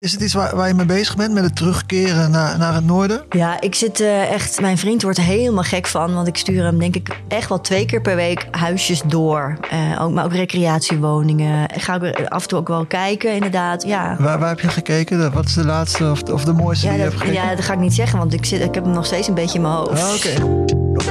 Is het iets waar, waar je mee bezig bent, met het terugkeren naar, naar het noorden? Ja, ik zit eh, echt. Mijn vriend wordt helemaal gek van. Want ik stuur hem, denk ik, echt wel twee keer per week huisjes door. Eh, ook, maar ook recreatiewoningen. Ik ga ook af en toe ook wel kijken, inderdaad. Ja. Waar, waar heb je gekeken? Wat is de laatste of, of de mooiste Ja die je hebt gekeken? ja, dat ga ik niet zeggen, want ik, zit, ik heb hem nog steeds een beetje in mijn hoofd. Ah, Oké.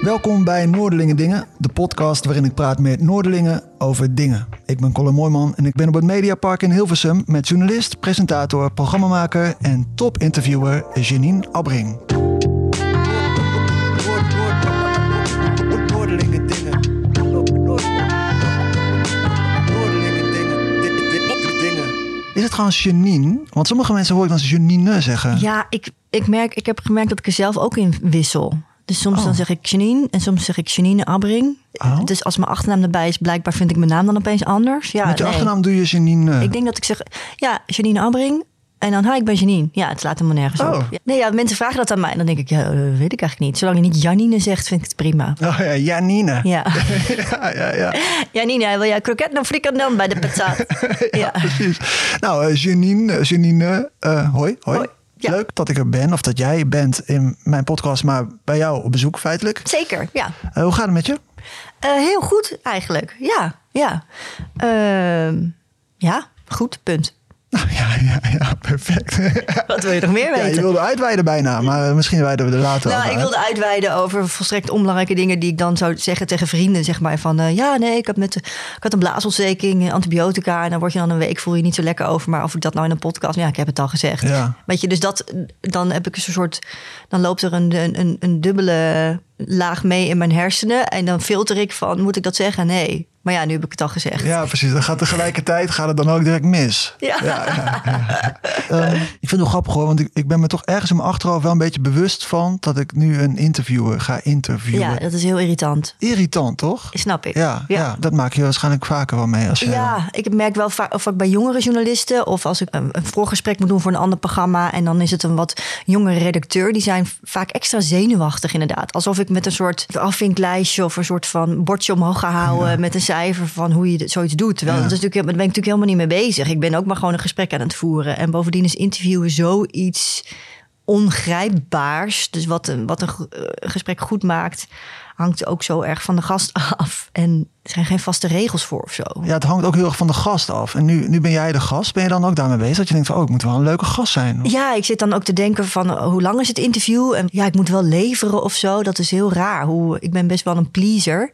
Welkom bij Noorderlingen Dingen, de podcast waarin ik praat met Noorderlingen over dingen. Ik ben Colin Mooijman en ik ben op het Mediapark in Hilversum met journalist, presentator, programmamaker en topinterviewer Janine. Noorderlingen Dingen. Is het gewoon Janine? Want sommige mensen hoor ik dan Janine zeggen. Ja, ik, ik, merk, ik heb gemerkt dat ik er zelf ook in wissel. Dus soms Oh. dan zeg ik Janine en soms zeg ik Janine Abbring. Oh. Dus als mijn achternaam erbij is, blijkbaar vind ik mijn naam dan opeens anders. Ja, Met je nee. achternaam doe je Janine. Ik denk dat ik zeg, ja, Janine Abbring. En dan, hi, ik ben Janine. Ja, het slaat helemaal nergens Oh. op. Ja. Nee, ja, mensen vragen dat aan mij. En dan denk ik, ja, dat weet ik eigenlijk niet. Zolang je niet Janine zegt, vind ik het prima. Oh ja, Janine. Ja. ja, ja, ja. Janine, wil jij kroket of frikandel bij de patat? ja. Precies. Nou, eh, Janine, eh, Janine, eh, hoi, hoi. Hoi. Ja. Leuk dat ik er ben, of dat jij bent in mijn podcast, maar bij jou op bezoek feitelijk. Zeker, ja. Eh, hoe gaat het met je? Eh, heel goed eigenlijk. Ja, ja. Ehm, ja, goed, punt. Nou, ja, ja, ja, perfect. Wat wil je nog meer ja, weten? je wilde uitweiden bijna, maar misschien wijden we er later Nou, over ik wilde uitweiden over volstrekt onbelangrijke dingen die ik dan zou zeggen tegen vrienden. Zeg maar van eh, ja, nee, ik, heb met, ik had een blaasontsteking, eh, antibiotica. En dan word je dan een week, voel je niet zo lekker over. Maar of ik dat nou in een podcast, ja, ik heb het al gezegd. Ja. Weet je, dus dat, dan heb ik een soort, dan loopt er een, een, een dubbele laag mee in mijn hersenen. En dan filter ik van, moet ik dat zeggen? Nee. Maar ja, nu heb ik het al gezegd. Ja, precies. Dan gaat tegelijkertijd gaat het dan ook direct mis. Ja. ja, ja, ja. Ehm, ik vind het wel grappig hoor, want ik, ik ben me toch ergens in mijn achterhoofd wel een beetje bewust van dat ik nu een interviewer ga interviewen. Ja, dat is heel irritant. Irritant, toch? Snap ik. Ja, ja. dat maak je waarschijnlijk vaker wel mee. Als je, Ja, ik merk wel vaak of ik bij jongere journalisten of als ik een, een voorgesprek moet doen voor een ander programma en dan is het een wat jongere redacteur, die zijn vaak extra zenuwachtig inderdaad. Alsof ik met een soort afvinklijstje of een soort van bordje omhoog ga houden met een cijfer van hoe je dit- zoiets doet. Terwijl Ja. dat is natuurlijk, daar ben ik natuurlijk helemaal niet mee bezig. Ik ben ook maar gewoon een gesprek aan het voeren. En bovendien is interviewen zoiets ongrijpbaars. Dus wat een, wat een eh, gesprek goed maakt, hangt ook zo erg van de gast af. En er zijn geen vaste regels voor of zo. Ja, het hangt ook heel erg van de gast af. En nu, nu ben jij de gast. Ben je dan ook daarmee bezig? Dat je denkt van, oh, ik moet wel een leuke gast zijn. Ja, ik zit dan ook te denken van uh, hoe lang is het interview? En ja, ik moet wel leveren of zo. Dat is heel raar. Hoe, ik ben best wel een pleaser.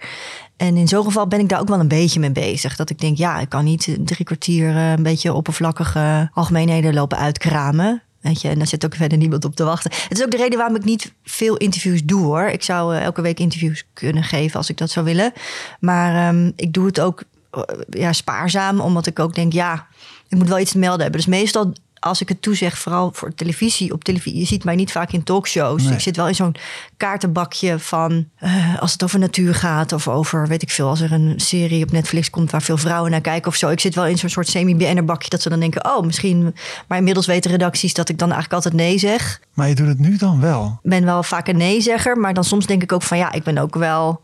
En in zo'n geval ben ik daar ook wel een beetje mee bezig. Dat ik denk, ja, ik kan niet drie kwartier uh, een beetje oppervlakkige algemeenheden lopen uitkramen. Weet je, en daar zit ook verder niemand op te wachten. Het is ook de reden waarom ik niet veel interviews doe hoor. Ik zou uh, elke week interviews kunnen geven als ik dat zou willen. Maar um, ik doe het ook uh, ja, spaarzaam, omdat ik ook denk, ja, ik moet wel iets te melden hebben. Dus meestal als ik het toezeg, vooral voor televisie, op televisie, je ziet mij niet vaak in talkshows. Nee. Ik zit wel in zo'n kaartenbakje van uh, als het over natuur gaat of over, weet ik veel, als er een serie op Netflix komt waar veel vrouwen naar kijken of zo. Ik zit wel in zo'n soort semi-BN'er bakje dat ze dan denken, oh, misschien. Maar inmiddels weten redacties dat ik dan eigenlijk altijd nee zeg. Maar je doet het nu dan wel? Ik ben wel vaak een nee-zegger, maar dan soms denk ik ook van ja, ik ben ook wel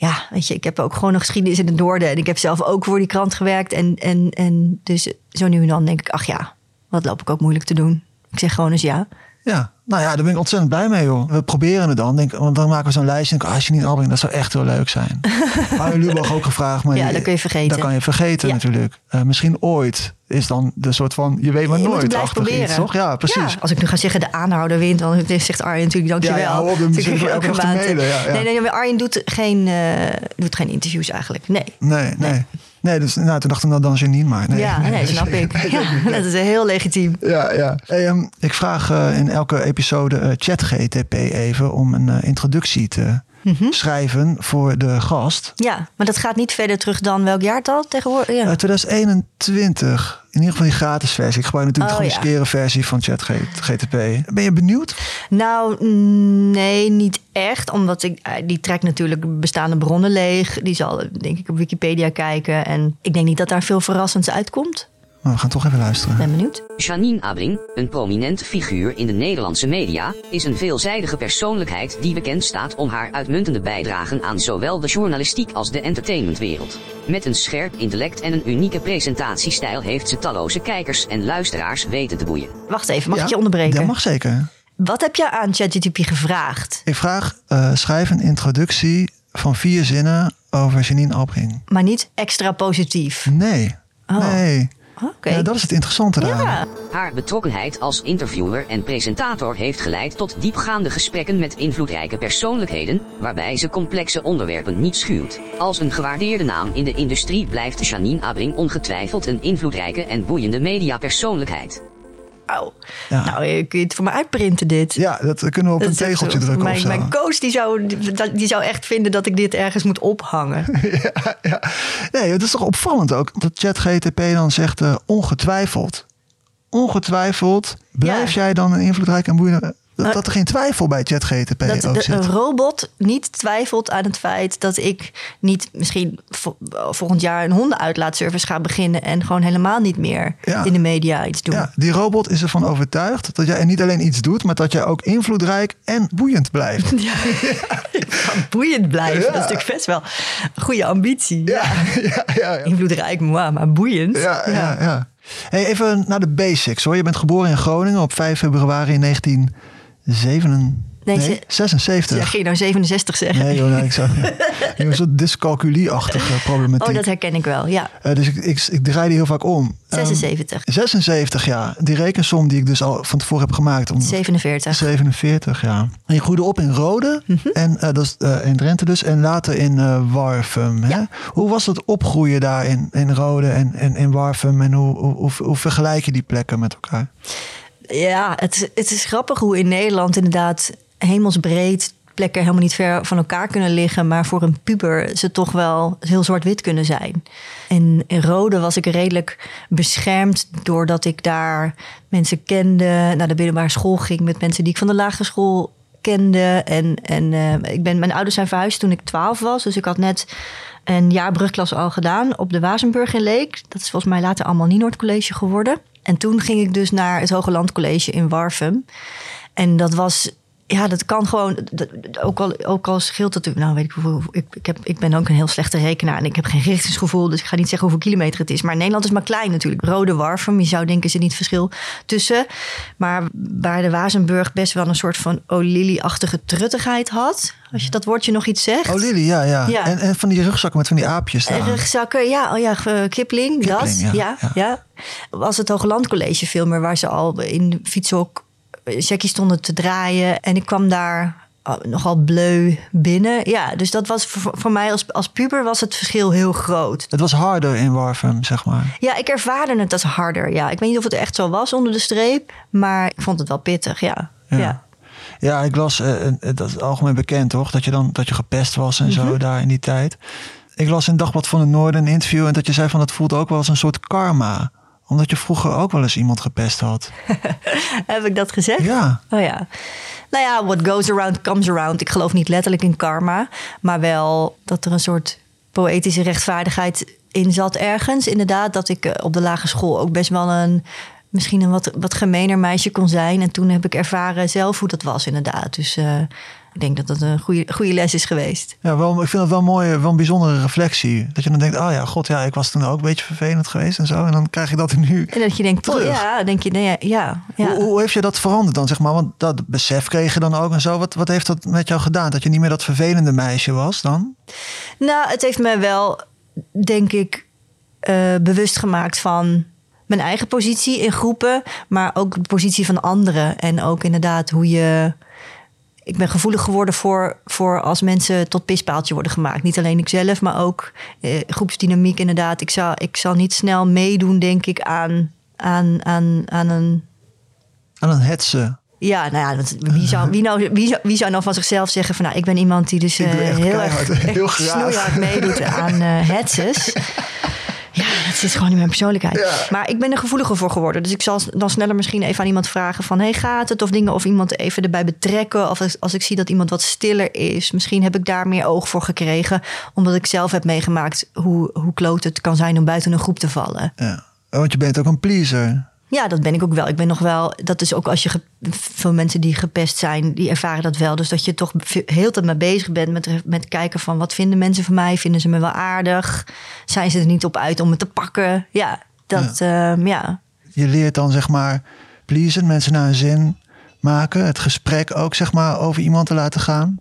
ja, weet je, ik heb ook gewoon een geschiedenis in het Noorden. En ik heb zelf ook voor die krant gewerkt. En, en, en dus zo nu en dan denk ik, ach ja, wat loop ik ook moeilijk te doen. Ik zeg gewoon eens ja. Ja, nou ja, daar ben ik ontzettend blij mee, joh. We proberen het dan, denk, want dan maken we zo'n lijstje. En denk, ah, Janine Albring, dat zou echt heel leuk zijn. Arjen Lubach ook gevraagd, maar ja, dat kun je vergeten. Dat kan je vergeten ja. natuurlijk. Uh, misschien ooit is dan de soort van, je weet maar je nooit iets, toch? Ja, precies. Ja, als ik nu ga zeggen de aanhouder wint, dan zegt Arjen natuurlijk dankjewel. Ja, ja, op, misschien elke mailen. Ja, ja. Nee, nee, maar Arjen doet geen, uh, doet geen interviews eigenlijk. Nee. Nee, nee. nee. Nee, dus nou, toen dacht ik nou dan Janine maar. Nee, ja, nee, snap ik. Ja, dat is heel legitiem. Ja, ja. Hey, um, ik vraag uh, in elke episode uh, ChatGTP even om een uh, introductie te mhm. schrijven voor de gast. Ja, maar dat gaat niet verder terug dan welk jaartal tegenwoordig? Ja. 2021. In ieder geval die gratis versie. Ik gebruik natuurlijk oh, de gemaskeerde versie van ChatGTP. Ben je benieuwd? Nou, nee, niet echt. Omdat ik, eh, die trekt natuurlijk bestaande bronnen leeg. Die zal denk ik op Wikipedia kijken. En ik denk niet dat daar veel verrassends uitkomt. Nou, we gaan toch even luisteren. Ben benieuwd. Janine Abring, een prominente figuur in de Nederlandse media, is een veelzijdige persoonlijkheid die bekend staat om haar uitmuntende bijdragen aan zowel de journalistiek als de entertainmentwereld. Met een scherp intellect en een unieke presentatiestijl heeft ze talloze kijkers en luisteraars weten te boeien. Wacht even, mag ik je onderbreken? Dat mag zeker. Wat heb je aan ChatGPT gevraagd? Ik vraag, uh, schrijf een introductie van vier zinnen over Janine Abring. Maar niet extra positief? Nee. Oh. Nee. Okay. Ja, dat is het interessante daar. Ja. Haar betrokkenheid als interviewer en presentator heeft geleid tot diepgaande gesprekken met invloedrijke persoonlijkheden, waarbij ze complexe onderwerpen niet schuwt. Als een gewaardeerde naam in de industrie blijft Janine Abring ongetwijfeld een invloedrijke en boeiende mediapersoonlijkheid. Ja. Nou, kun je het voor me uitprinten dit? Ja, dat kunnen we op een tegeltje drukken mijn, Mijn coach die zou, die zou echt vinden dat ik dit ergens moet ophangen. ja, ja. Nee, het is toch opvallend ook dat ChatGTP dan zegt uh, ongetwijfeld. Ongetwijfeld blijf jij dan een invloedrijk en boeiende dat, dat er geen twijfel bij ChatGTP dat ook Een robot niet twijfelt aan het feit dat ik niet misschien volgend jaar een hondenuitlaatservice ga beginnen en gewoon helemaal niet meer in de media iets doen. Ja, die robot is ervan overtuigd dat jij niet alleen iets doet, maar dat jij ook invloedrijk en boeiend blijft. Ja, boeiend blijven, dat is natuurlijk best wel een goede ambitie. Ja, ja, Invloedrijk, maar boeiend. ja, ja. ja. Hey, even naar de basics hoor. Je bent geboren in Groningen op 5 februari 19 7, nee, 76. Ja, ging je nou 67 zeggen? Nee, joh, nee, ik zou een soort dyscalculie-achtige problematiek. Oh, dat herken ik wel, ja. Uh, dus ik, ik, ik draai die heel vaak om. 76. Um, 76, ja. Die rekensom die ik dus al van tevoren heb gemaakt. Om 47. 47, ja. En je groeide op in Rode, mm -hmm. en, uh, dat is, uh, in Drenthe dus, en later in Warfum. Hè? Hoe was het opgroeien daar in, in Rode en, en in Warfum? En hoe, hoe, hoe, hoe vergelijk je die plekken met elkaar? Ja, het, het is grappig hoe in Nederland inderdaad hemelsbreed plekken helemaal niet ver van elkaar kunnen liggen, maar voor een puber ze toch wel heel zwart-wit kunnen zijn. En in Rode was ik redelijk beschermd doordat ik daar mensen kende, naar de middelbare school ging met mensen die ik van de lagere school kende. En, en uh, ik ben, mijn ouders zijn verhuisd toen ik twaalf was, dus ik had net een jaar brugklas al gedaan op de Wazenburg in Leek. Dat is volgens mij later allemaal Nienoord College geworden. En toen ging ik dus naar het Hoge Landcollege in Warfum. En dat was ja, dat kan gewoon. ook, al, ook al scheelt het. Nou, weet ik hoeveel. Ik, ik, heb, ik ben ook een heel slechte rekenaar. En ik heb geen richtingsgevoel. Dus ik ga niet zeggen hoeveel kilometer het is. Maar Nederland is maar klein natuurlijk. Rode Warfum. Je zou denken, is er niet verschil tussen. Maar waar de Wazenburg best wel een soort van Olili-achtige truttigheid had. Als je dat woordje nog iets zegt. Olili, ja, ja. ja. En, en van die rugzakken met van die aapjes. Daar. Rugzakken, ja. Oh ja, Kipling. Kipling dat. Ja, ja, ja. ja. Was het Hoogland College veel meer waar ze al in fietshok checkies stonden te draaien. En ik kwam daar oh, nogal bleu binnen. Ja, dus dat was voor, voor, mij als, als puber was het verschil heel groot. Het was harder in Warfum, zeg maar. Ja, ik ervaarde het als harder. Ja, ik weet niet of het echt zo was onder de streep, maar ik vond het wel pittig. Ja, ja. ja. ik las, uh, dat is algemeen bekend toch, dat je dan dat je gepest was en zo mhm. daar in die tijd. Ik las in Dagblad van het Noorden een interview en dat je zei van dat voelt ook wel als een soort karma omdat je vroeger ook wel eens iemand gepest had. Heb ik dat gezegd? Ja. Oh ja. Nou ja, what goes around comes around. Ik geloof niet letterlijk in karma, maar wel dat er een soort poëtische rechtvaardigheid in zat ergens. Inderdaad, dat ik eh, op de lagere school ook best wel een misschien een wat, wat gemener meisje kon zijn. En toen heb ik ervaren zelf hoe dat was, inderdaad. Dus uh, ik denk dat dat een goede, goede les is geweest. Ja, wel, ik vind het wel mooi, wel een bijzondere reflectie. Dat je dan denkt, oh ja, god, ja, ik was toen ook een beetje vervelend geweest en zo. En dan krijg je dat nu En dat je denkt, terug. ja, denk je, nee, ja, ja. Hoe, hoe, heeft je dat veranderd dan, zeg maar? Want dat besef kreeg je dan ook en zo. Wat, wat heeft dat met jou gedaan? Dat je niet meer dat vervelende meisje was dan? Nou, het heeft mij wel, denk ik, uh, bewust gemaakt van mijn eigen positie in groepen, maar ook de positie van anderen. En ook inderdaad hoe je. Ik ben gevoelig geworden voor, voor als mensen tot pispaaltje worden gemaakt. Niet alleen ikzelf, maar ook eh, groepsdynamiek inderdaad. Ik zal, ik zal niet snel meedoen, denk ik, aan, aan, aan, aan een... Aan een hetsen. Ja, nou ja, wie zou, wie, nou, wie, zou, wie zou nou van zichzelf zeggen van nou, ik ben iemand die dus uh, heel erg heel snoeihard meedoet aan uh, hetzes. Ja, dat is gewoon niet mijn persoonlijkheid. Maar ik ben er gevoeliger voor geworden. Dus ik zal dan sneller misschien even aan iemand vragen van... hey, gaat het? Of dingen, of iemand even erbij betrekken. Of als ik zie dat iemand wat stiller is. Misschien heb ik daar meer oog voor gekregen. Omdat ik zelf heb meegemaakt hoe, hoe kloot het kan zijn om buiten een groep te vallen. Ja, want je bent ook een pleaser. Ja, dat ben ik ook wel. Ik ben nog wel. Dat is ook als je veel mensen die gepest zijn, die ervaren dat wel. Dus dat je toch heel tijd mee bezig bent met, met kijken van wat vinden mensen van mij? Vinden ze me wel aardig? Zijn ze er niet op uit om me te pakken? Ja, dat ja. Ehm, ja. Je leert dan zeg maar pleasen, mensen naar een zin maken. Het gesprek ook zeg maar over iemand te laten gaan.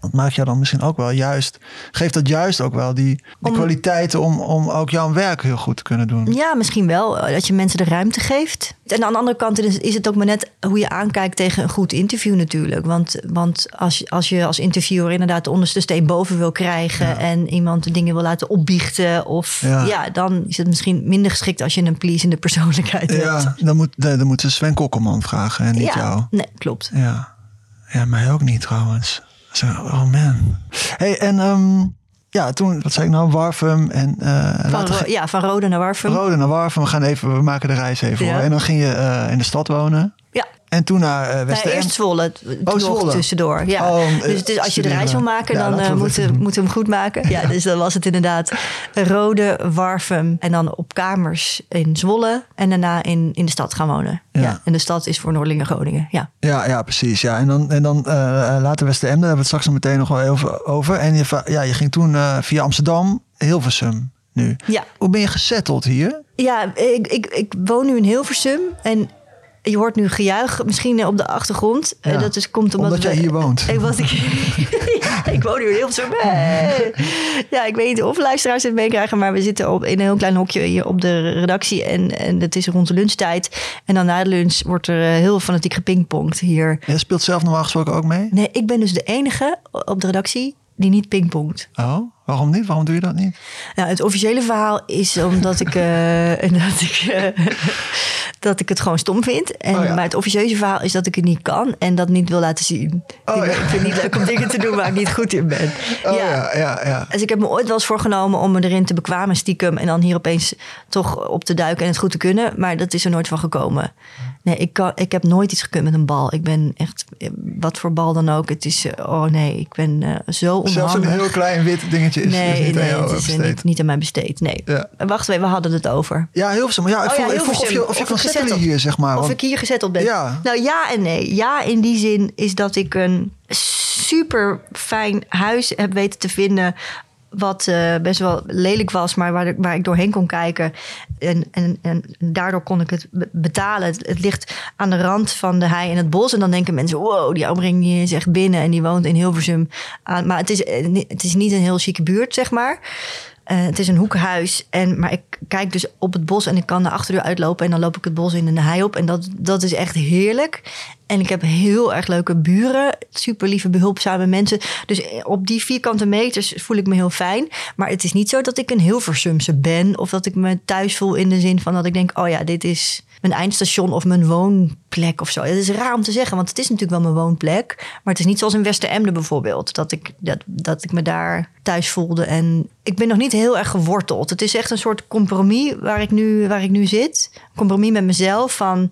Dat maakt jou dan misschien ook wel juist, geeft dat juist ook wel die, die kwaliteiten om, om ook jouw werk heel goed te kunnen doen. Ja, misschien wel. Dat je mensen de ruimte geeft. En aan de andere kant is het ook maar net hoe je aankijkt tegen een goed interview natuurlijk. Want, want als, je, als je als interviewer inderdaad de onderste steen boven wil krijgen en iemand de dingen wil laten opbiechten, of ja. dan is het misschien minder geschikt als je een pleasende persoonlijkheid hebt. Ja, dan moet, dan moeten Sven Kokkelman vragen en niet ja, jou. Nee, klopt. Ja. ja, mij ook niet trouwens. Zo, oh man. Hey, en um, ja, toen, wat zei ik nou, Warfum en... Uh, van, ja, van Rode naar Warfum. Rode naar Warfum, we gaan even, we maken de reis even ja. hoor. En dan ging je uh, in de stad wonen. Ja. En toen naar uh, West nee, Eerst Zwolle, oh, Zwolle. tussendoor. Ja. Oh, dus het is, als je de reis wil maken, ja, dan uh, moeten moet we hem goed maken. Ja, dus dan was het inderdaad Rode, Warfum en dan op kamers in Zwolle. En daarna in, in de stad gaan wonen. Ja. ja. En de stad is voor Noordlingen Groningen. Ja, ja, ja precies. Ja. En dan, en dan uh, later West daar hebben we het straks nog meteen nog wel even over. En je, ja, je ging toen via Amsterdam, Hilversum nu. Ja. Hoe ben je gesetteld hier? Ja, ik, ik, ik woon nu in Hilversum. En je hoort nu gejuich misschien op de achtergrond. Ja, dat is, komt omdat, omdat jij hier woont. Ik, was, ik, ik woon nu heel zo. Ja, ik weet niet of luisteraars het meekrijgen, maar we zitten op, in een heel klein hokje hier op de redactie. En, en het is rond de lunchtijd. En dan na de lunch wordt er eh, heel fanatiek gepingpongd hier. Jij speelt zelf normaal gesproken ook mee? Nee, ik ben dus de enige op de redactie die niet pingpongt. Oh, waarom niet? Waarom doe je dat niet? Nou, het officiële verhaal is omdat ik, uh, dat, ik uh, dat ik het gewoon stom vind. En, oh, ja. Maar het officieuze verhaal is dat ik het niet kan en dat niet wil laten zien. Oh, ik, ja. ik, vind het niet leuk om dingen te doen waar ik niet goed in ben. Oh, ja. Ja, ja, Dus ik heb me ooit wel eens voorgenomen om me erin te bekwamen stiekem en dan hier opeens toch op te duiken en het goed te kunnen. Maar dat is er nooit van gekomen. Nee, ik, kan, ik heb nooit iets gekund met een bal. Ik ben echt, wat voor bal dan ook. Het is, oh nee, ik ben uh, zo onhandig. Zelfs een heel klein wit dingetje is, nee, is niet nee, aan jou het is besteed. Niet, niet aan mij besteed, nee. Ja. Wacht even, we hadden het over. Ja, heel veel. Maar ja, ik Oh ja, ik vroeg of je, of je kan hier, zeg maar. Of want- ik hier gezetteld ben. Ja. Nou ja en nee. Ja, in die zin is dat ik een super fijn huis heb weten te vinden. Wat eh, best wel lelijk was, maar waar, waar ik doorheen kon kijken. En, en, en daardoor kon ik het be- betalen. Het, ligt aan de rand van de hei en het bos. En dan denken mensen: wow, die omring is echt binnen. En die woont in Hilversum. Maar het is, eh, het is niet een heel chique buurt, zeg maar. Eh, het is een hoekhuis. En, maar ik kijk dus op het bos en ik kan de achterdeur uitlopen. En dan loop ik het bos in en de hei op. En dat, dat is echt heerlijk. En ik heb heel erg leuke buren. Super lieve, behulpzame mensen. Dus op die vierkante meters voel ik me heel fijn. Maar het is niet zo dat ik een Hilversumse ben. Of dat ik me thuis voel in de zin van dat ik denk... oh ja, dit is mijn eindstation of mijn woonplek of zo. Het is raar om te zeggen, want het is natuurlijk wel mijn woonplek. Maar het is niet zoals in Westeremden bijvoorbeeld. Dat ik, dat, dat ik me daar thuis voelde. En ik ben nog niet heel erg geworteld. Het is echt een soort compromis waar ik nu, waar ik nu zit. Compromis met mezelf van...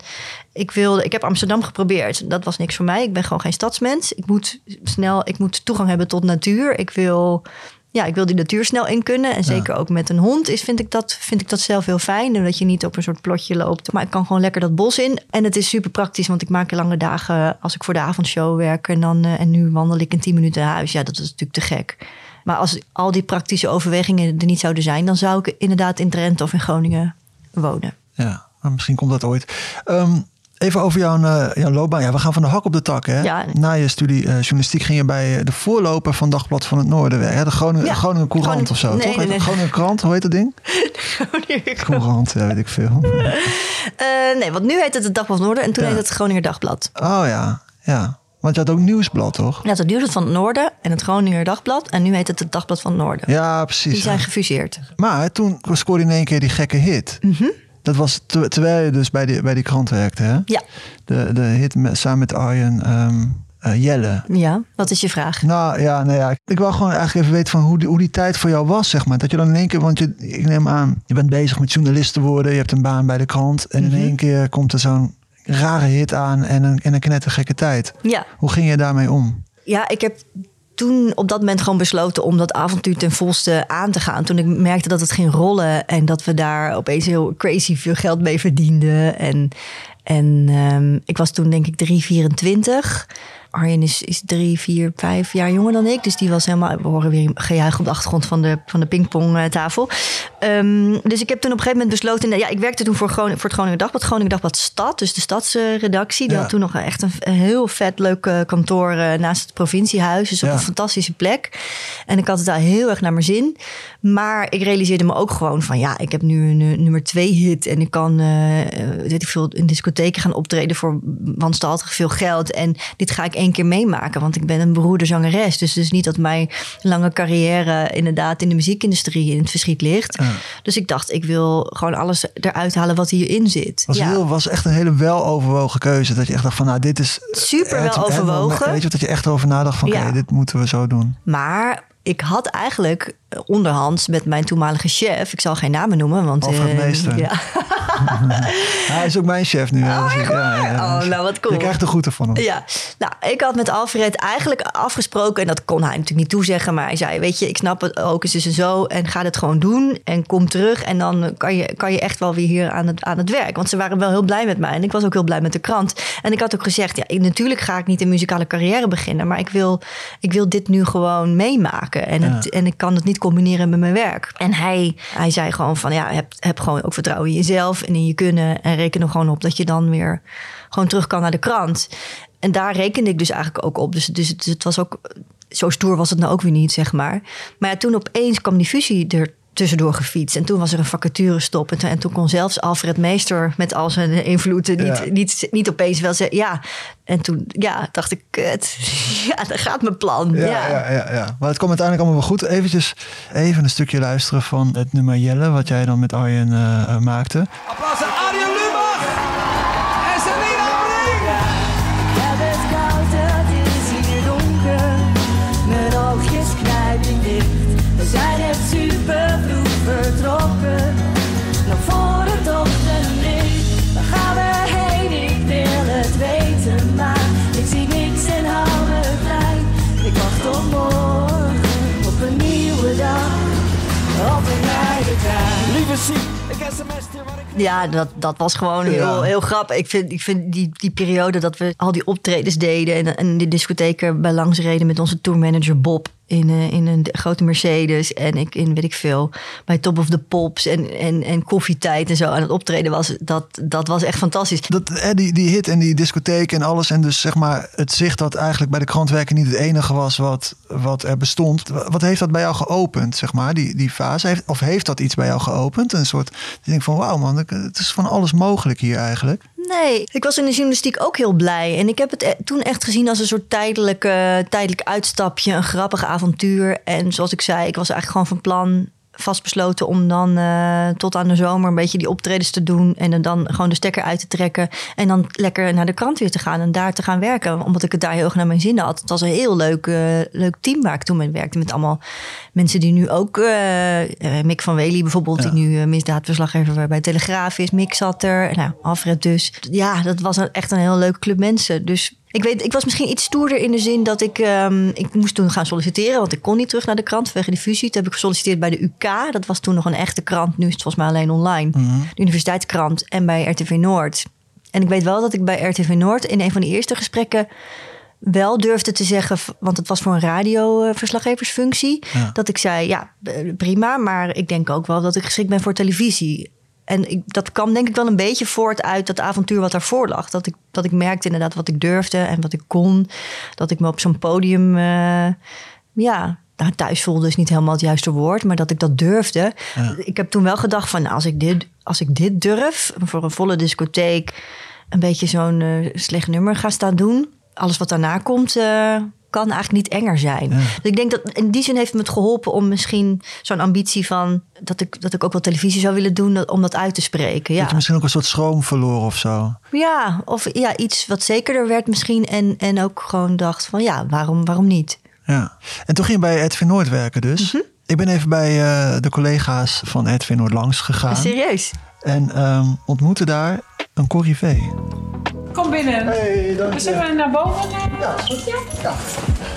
Ik, wilde, ik heb Amsterdam geprobeerd. Dat was niks voor mij. Ik ben gewoon geen stadsmens. Ik moet snel, ik moet toegang hebben tot natuur. Ik wil, ja, ik wil die natuur snel in kunnen. En zeker ook met een hond is, vind, ik dat, vind ik dat zelf heel fijn. Dat je niet op een soort plotje loopt. Maar ik kan gewoon lekker dat bos in. En het is super praktisch, want ik maak lange dagen als ik voor de avondshow werk. En, dan, eh, en nu wandel ik in 10 minuten naar huis. Ja, dat is natuurlijk te gek. Maar als al die praktische overwegingen er niet zouden zijn, dan zou ik inderdaad in Drenthe of in Groningen wonen. Ja, maar misschien komt dat ooit. Ehm, even over jouw, eh, jouw loopbaan. Ja, we gaan van de hak op de tak. Hè? Ja. Na je studie eh, journalistiek ging je bij eh, de voorloper van Dagblad van het Noorden hè? De Groningen, Ja, Groningen Courant Groningen- of zo, nee, toch? nee, nee. Groningen Krant, hoe heet dat ding? Courant, ja, weet ik veel. Nee, want nu heet het het Dagblad Noorden en toen Ja. heet het Groninger Dagblad. Oh ja, ja. Want je had ook Nieuwsblad, toch? Ja, dat duurde het van het Noorden en het Groninger Dagblad. En nu heet het het Dagblad van het Noorden. Ja, precies. Die zijn gefuseerd. Maar toen scoorde je in één keer die gekke hit. Mhm. Dat was terwijl je dus bij die, bij die krant werkte, hè? Ja. De, de hit met, samen met Arjen um, Jelle. Ja, wat is je vraag? Nou ja, nou ja, ik wil gewoon eigenlijk even weten van hoe die, hoe die tijd voor jou was, zeg maar. Dat je dan in één keer, want je, ik neem aan, je bent bezig met journalist te worden, je hebt een baan bij de krant en in mhm. één keer komt er zo'n rare hit aan en een, en een knettergekke tijd. Ja. Hoe ging je daarmee om? Ja, ik heb toen op dat moment gewoon besloten om dat avontuur ten volste aan te gaan. Toen ik merkte dat het ging rollen en dat we daar opeens heel crazy veel geld mee verdienden. En, en um, ik was toen denk ik 3,24. Arjen is, is drie, vier, vijf jaar jonger dan ik. Dus die was helemaal. We horen weer gejuich op de achtergrond van de, van de pingpongtafel. Um, dus ik heb toen op een gegeven moment besloten. Ja, ik werkte toen voor, Groningen, voor het Groningen Dagblad. Groningen Dagblad Stad, dus de stadsredactie. Die had toen nog echt een, heel vet leuk kantoor eh, naast het provinciehuis. Dus op een fantastische plek. En ik had het daar heel erg naar mijn zin. Maar ik realiseerde me ook gewoon van ja, ik heb nu een eh, nummer twee hit. En ik kan uh, weet ik veel in discotheken gaan optreden voor wanstaltig veel geld. En dit ga ik één keer meemaken. Want ik ben een beroerde zangeres. Dus het is niet dat mijn lange carrière inderdaad in de muziekindustrie in het verschiet ligt. Dus ik dacht, ik wil gewoon alles eruit halen wat hierin zit. Was, ja. heel, was echt een hele weloverwogen keuze. Dat je echt dacht van nou, dit is... Super wel overwogen. Weet je, dat je echt over nadacht van oké, dit moeten we zo doen. Maar ik had eigenlijk onderhands met mijn toenmalige chef, ik zal geen namen noemen, want Alfred uh, Meester. Ja. Hij is ook mijn chef nu. Oh, dus ja, ja, oh, nou wat cool. Je krijgt de groeten van hem. Ja, nou, ik had met Alfred eigenlijk afgesproken, en dat kon hij natuurlijk niet toezeggen, maar hij zei: Weet je, ik snap het ook, dus en zo, en ga het gewoon doen en kom terug. En dan kan je, kan je echt wel weer hier aan het, aan het werk. Want ze waren wel heel blij met mij en ik was ook heel blij met de krant. En ik had ook gezegd: Ja, ik, natuurlijk ga ik niet een muzikale carrière beginnen, maar ik wil, ik wil dit nu gewoon meemaken. En, het, en ik kan het niet combineren met mijn werk. En hij, hij zei gewoon: van ja, heb, heb gewoon ook vertrouwen in jezelf en in je kunnen. En reken er gewoon op dat je dan weer gewoon terug kan naar de krant. En daar rekende ik dus eigenlijk ook op. Dus, dus, dus het was ook. Zo stoer was het nou ook weer niet, zeg maar. Maar ja, toen opeens kwam die fusie er tussendoor gefietst. En toen was er een vacature stop. En, en toen kon zelfs Alfred Meester met al zijn invloeden niet, niet, niet opeens wel zeggen... Ja, en toen ja, dacht ik, kut. Ja, daar gaat mijn plan. Ja, ja. Ja, ja, ja, Maar het komt uiteindelijk allemaal wel goed. Eventjes even een stukje luisteren van het nummer Jelle... wat jij dan met Arjen uh, maakte. Applaus Ja, dat, dat was gewoon heel, heel grappig. Ik vind, ik vind die, die periode dat we al die optredens deden en, en de discotheken bij langs reden met onze tourmanager Bob in, uh, in een grote Mercedes en ik in weet ik veel bij Top of the Pops en, en, en koffietijd en zo aan het optreden was dat, dat was echt fantastisch. Dat, die, die hit en die discotheek en alles en dus zeg maar het zicht dat eigenlijk bij de krantwerken niet het enige was wat, wat er bestond. Wat heeft dat bij jou geopend, zeg maar, die, die fase? Heeft, of heeft dat iets bij jou geopend? Een soort, je denkt van wauw man, het is van alles mogelijk hier eigenlijk. Nee, ik was in de journalistiek ook heel blij. En ik heb het e-, toen echt gezien als een soort tijdelijke, tijdelijk uitstapje, een grappig avontuur. En zoals ik zei, ik was eigenlijk gewoon van plan vastbesloten om dan uh, tot aan de zomer een beetje die optredens te doen. En dan gewoon de stekker uit te trekken. En dan lekker naar de krant weer te gaan en daar te gaan werken. Omdat ik het daar heel erg naar mijn zin had. Het was een heel leuk, uh, leuk team waar ik toen mee werkte. Met allemaal mensen die nu ook... Uh, Mick van Wely bijvoorbeeld, die nu misdaadverslaggever bij Telegraaf is. Mick zat er. Nou, Alfred dus. Ja, dat was echt een heel leuke club mensen. Dus ik weet, ik was misschien iets stoerder in de zin dat ik, um, ik moest toen gaan solliciteren, want ik kon niet terug naar de krant vanwege die fusie. Toen heb ik gesolliciteerd bij de UK. Dat was toen nog een echte krant. Nu is het volgens mij alleen online. Mhm. De universiteitskrant en bij RTV Noord. En ik weet wel dat ik bij RTV Noord in een van de eerste gesprekken wel durfde te zeggen, want het was voor een radioverslaggeversfunctie, dat ik zei, ja, prima, maar ik denk ook wel dat ik geschikt ben voor televisie. En ik, dat kwam denk ik wel een beetje voort uit dat avontuur wat daarvoor lag. Dat ik, dat ik merkte inderdaad wat ik durfde en wat ik kon. Dat ik me op zo'n podium, uh, ja, nou, thuis voelde is niet helemaal het juiste woord, maar dat ik dat durfde. Ik heb toen wel gedacht van, nou, als ik dit, als ik dit durf, voor een volle discotheek, een beetje zo'n uh, slecht nummer ga staan doen. Alles wat daarna komt, uh, kan eigenlijk niet enger zijn. Dus ik denk dat in die zin heeft me het geholpen om misschien zo'n ambitie van dat ik, dat ik ook wel televisie zou willen doen om dat uit te spreken. Ja. Dat je misschien ook een soort schroom verloren of zo. Ja, of ja, iets wat zekerder werd misschien. En, en ook gewoon dacht van ja, waarom, waarom niet? Ja. En toen ging je bij Edwin Noord werken dus. Mhm. Ik ben even bij uh, de collega's van Edwin Noord langs gegaan. Serieus? En um, ontmoette daar een corrivee. Kom binnen. Hey, dank Zullen we naar boven? Ja, ja. ja.